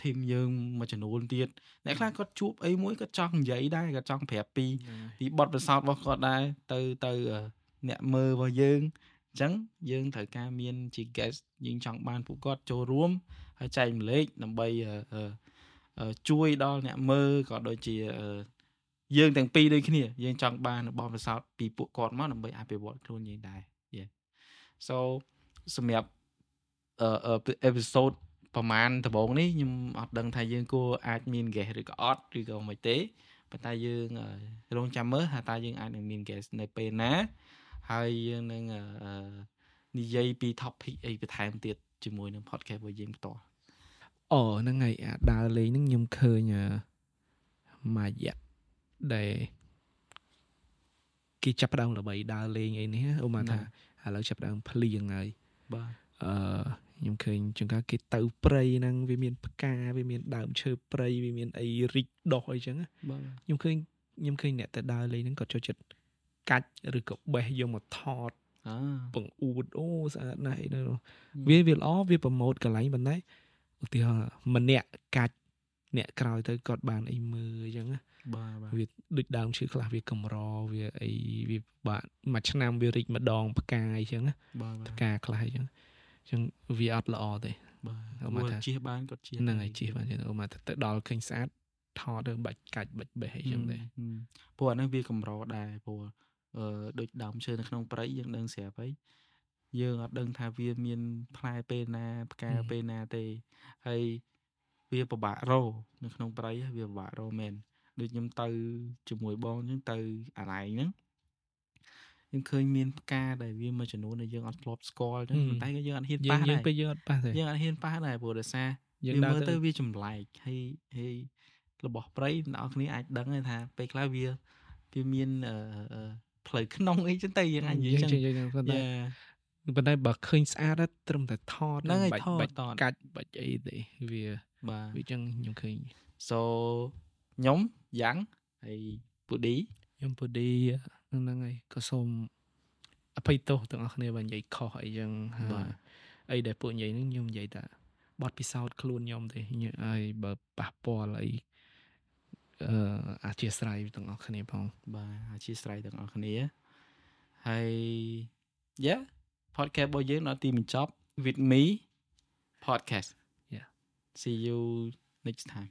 ធីមយើងមួយចំនួនទៀតអ្នកខ្លះគាត់ជួបអីមួយគាត់ចង់និយាយដែរគាត់ចង់ប្រាប់ពីពីបទពិសោធន៍របស់គាត់ដែរទៅទៅអ្នកមើលរបស់យើងអញ្ចឹងយើងត្រូវការមានជា guest យើងចង់បានពួកគាត់ចូលរួមហើយចែកម្លែកដើម្បីជួយដល់អ្នកមើលក៏ដូចជាយើងទាំងពីរដូចគ្នាយើងចង់បានបទពិសោធន៍ពីពួកគាត់មកដើម្បីអភិវឌ្ឍខ្លួនយើងដែរ Yeah so សម្រាប់អឺអេពីសូត ប្រហែលដំបូងនេះខ្ញុំអត់ដឹងថាយើងគួរអាចមាន guest ឬក៏អត់ឬក៏មិនទេប៉ុន្តែយើងរងចាំមើលថាតើយើងអាចនឹងមាន guest នៅពេលណា ហើយយើងនឹងនិយាយពី topic អីបន្ថែមទៀតជាមួយនឹង podcast របស់យើងផ្ទាល់អូហ្នឹងហើយអាដើរលេងហ្នឹងខ្ញុំឃើញមួយរយៈដែលគេចាប់ដើមល្បីដើរលេងអីនេះអូមកថាឥឡូវចាប់ដើមភ្លៀងហើយបាទអឺ ខ្ញុំឃើញជួនកាលគេទៅព្រៃហ្នឹងវាមានផ្កាវាមានដើមឈើព្រៃវាមានអីរីកដោះអីចឹងបាទខ្ញុំឃើញខ្ញុំឃើញអ្នកទៅដើរលេងហ្នឹងក៏ចូលចិត្តកាច់ឬក៏បេះយកមកថតបង្អួតអូស្អាតណាស់អីនោះវាវាល្អវាប្រម៉ូតកន្លែងប៉ុន្តែឧទាហរណ៍ម្នាក់កាច់អ្នកក្រោយទៅគាត់បានអីមើលអញ្ចឹងណាបាទវាដូចដើមឈើខ្លះវាកម្រវាអីវាបាក់មួយឆ្នាំវារីកម្ដងផ្កាអញ្ចឹងណាផ្កាខ្លះអញ្ចឹងអញ្ចឹងវាអត់ល្អទេបាទមកថាជិះបានគាត់ជិះហ្នឹងហើយជិះបានចឹងអូមកថាទៅដល់ឃើញស្អាតថតទៅបាច់កាច់បាច់បេះអីចឹងដែរព្រោះអាហ្នឹងវាកម្រដែរព្រោះអឺដូចដើមឈើនៅក្នុងព្រៃយើងដឹងស្រាប់ហើយយើងអត់ដឹងថាវាមានផ្លែពេលណាផ្កាពេលណាទេហើយវាពិបាករនៅក្នុងព្រៃវាពិបាករមែនដូចខ្ញុំទៅជាមួយបងអញ្ចឹងទៅអាឡែងហ្នឹង យើងឃើញមានផ្កាដែលវាមួយចំនួនដែលយើងអត់ធ្លាប់ស្គាល់អញ្ចឹងប៉ុន្តែក៏យើងអត់ហ៊ានប៉ះដែរយើងពេលយើងអត់ប៉ះទេយើងអត់ហ៊ានប៉ះដែរព្រោះដោយសារយើងមើលទៅវាចម្លែកហើយហើយរបស់ព្រៃអ្នកនរគ្នាអាចដឹងថាពេលខ្លះវាវាមានអឺផ្លូវក្នុងអីចឹងទៅយើងអាចនិយាយចឹងប៉ុន្តែប៉ុន្តែបើឃើញស្អាតត្រឹមតែថតហ្នឹងហើយថតកាច់បាច់អីទេវាបាទវាចឹងខ្ញុំឃើញ so ខ្ញុំយ៉ាងហើយពូឌីខ្ញុំពូឌី ហ្នឹងហើយក៏សូមអភ័យទោសទាំងអស់គ្នាបើនិយាយខុសអីចឹងបាទអីដែលពួកនិយាយហ្នឹងខ្ញុំនិយាយតែបត់ពិសោធន៍ខ្លួនខ្ញុំទេហើយបើប៉ះពាល់អីអឺអធិស្ឋានទាំងអស់គ្នាផងបាទអធិស្ឋានទាំងអស់គ្នាហើយ yeah podcast របស់យើងដល់ទីបញ្ចប់ with me podcast yeah see you next time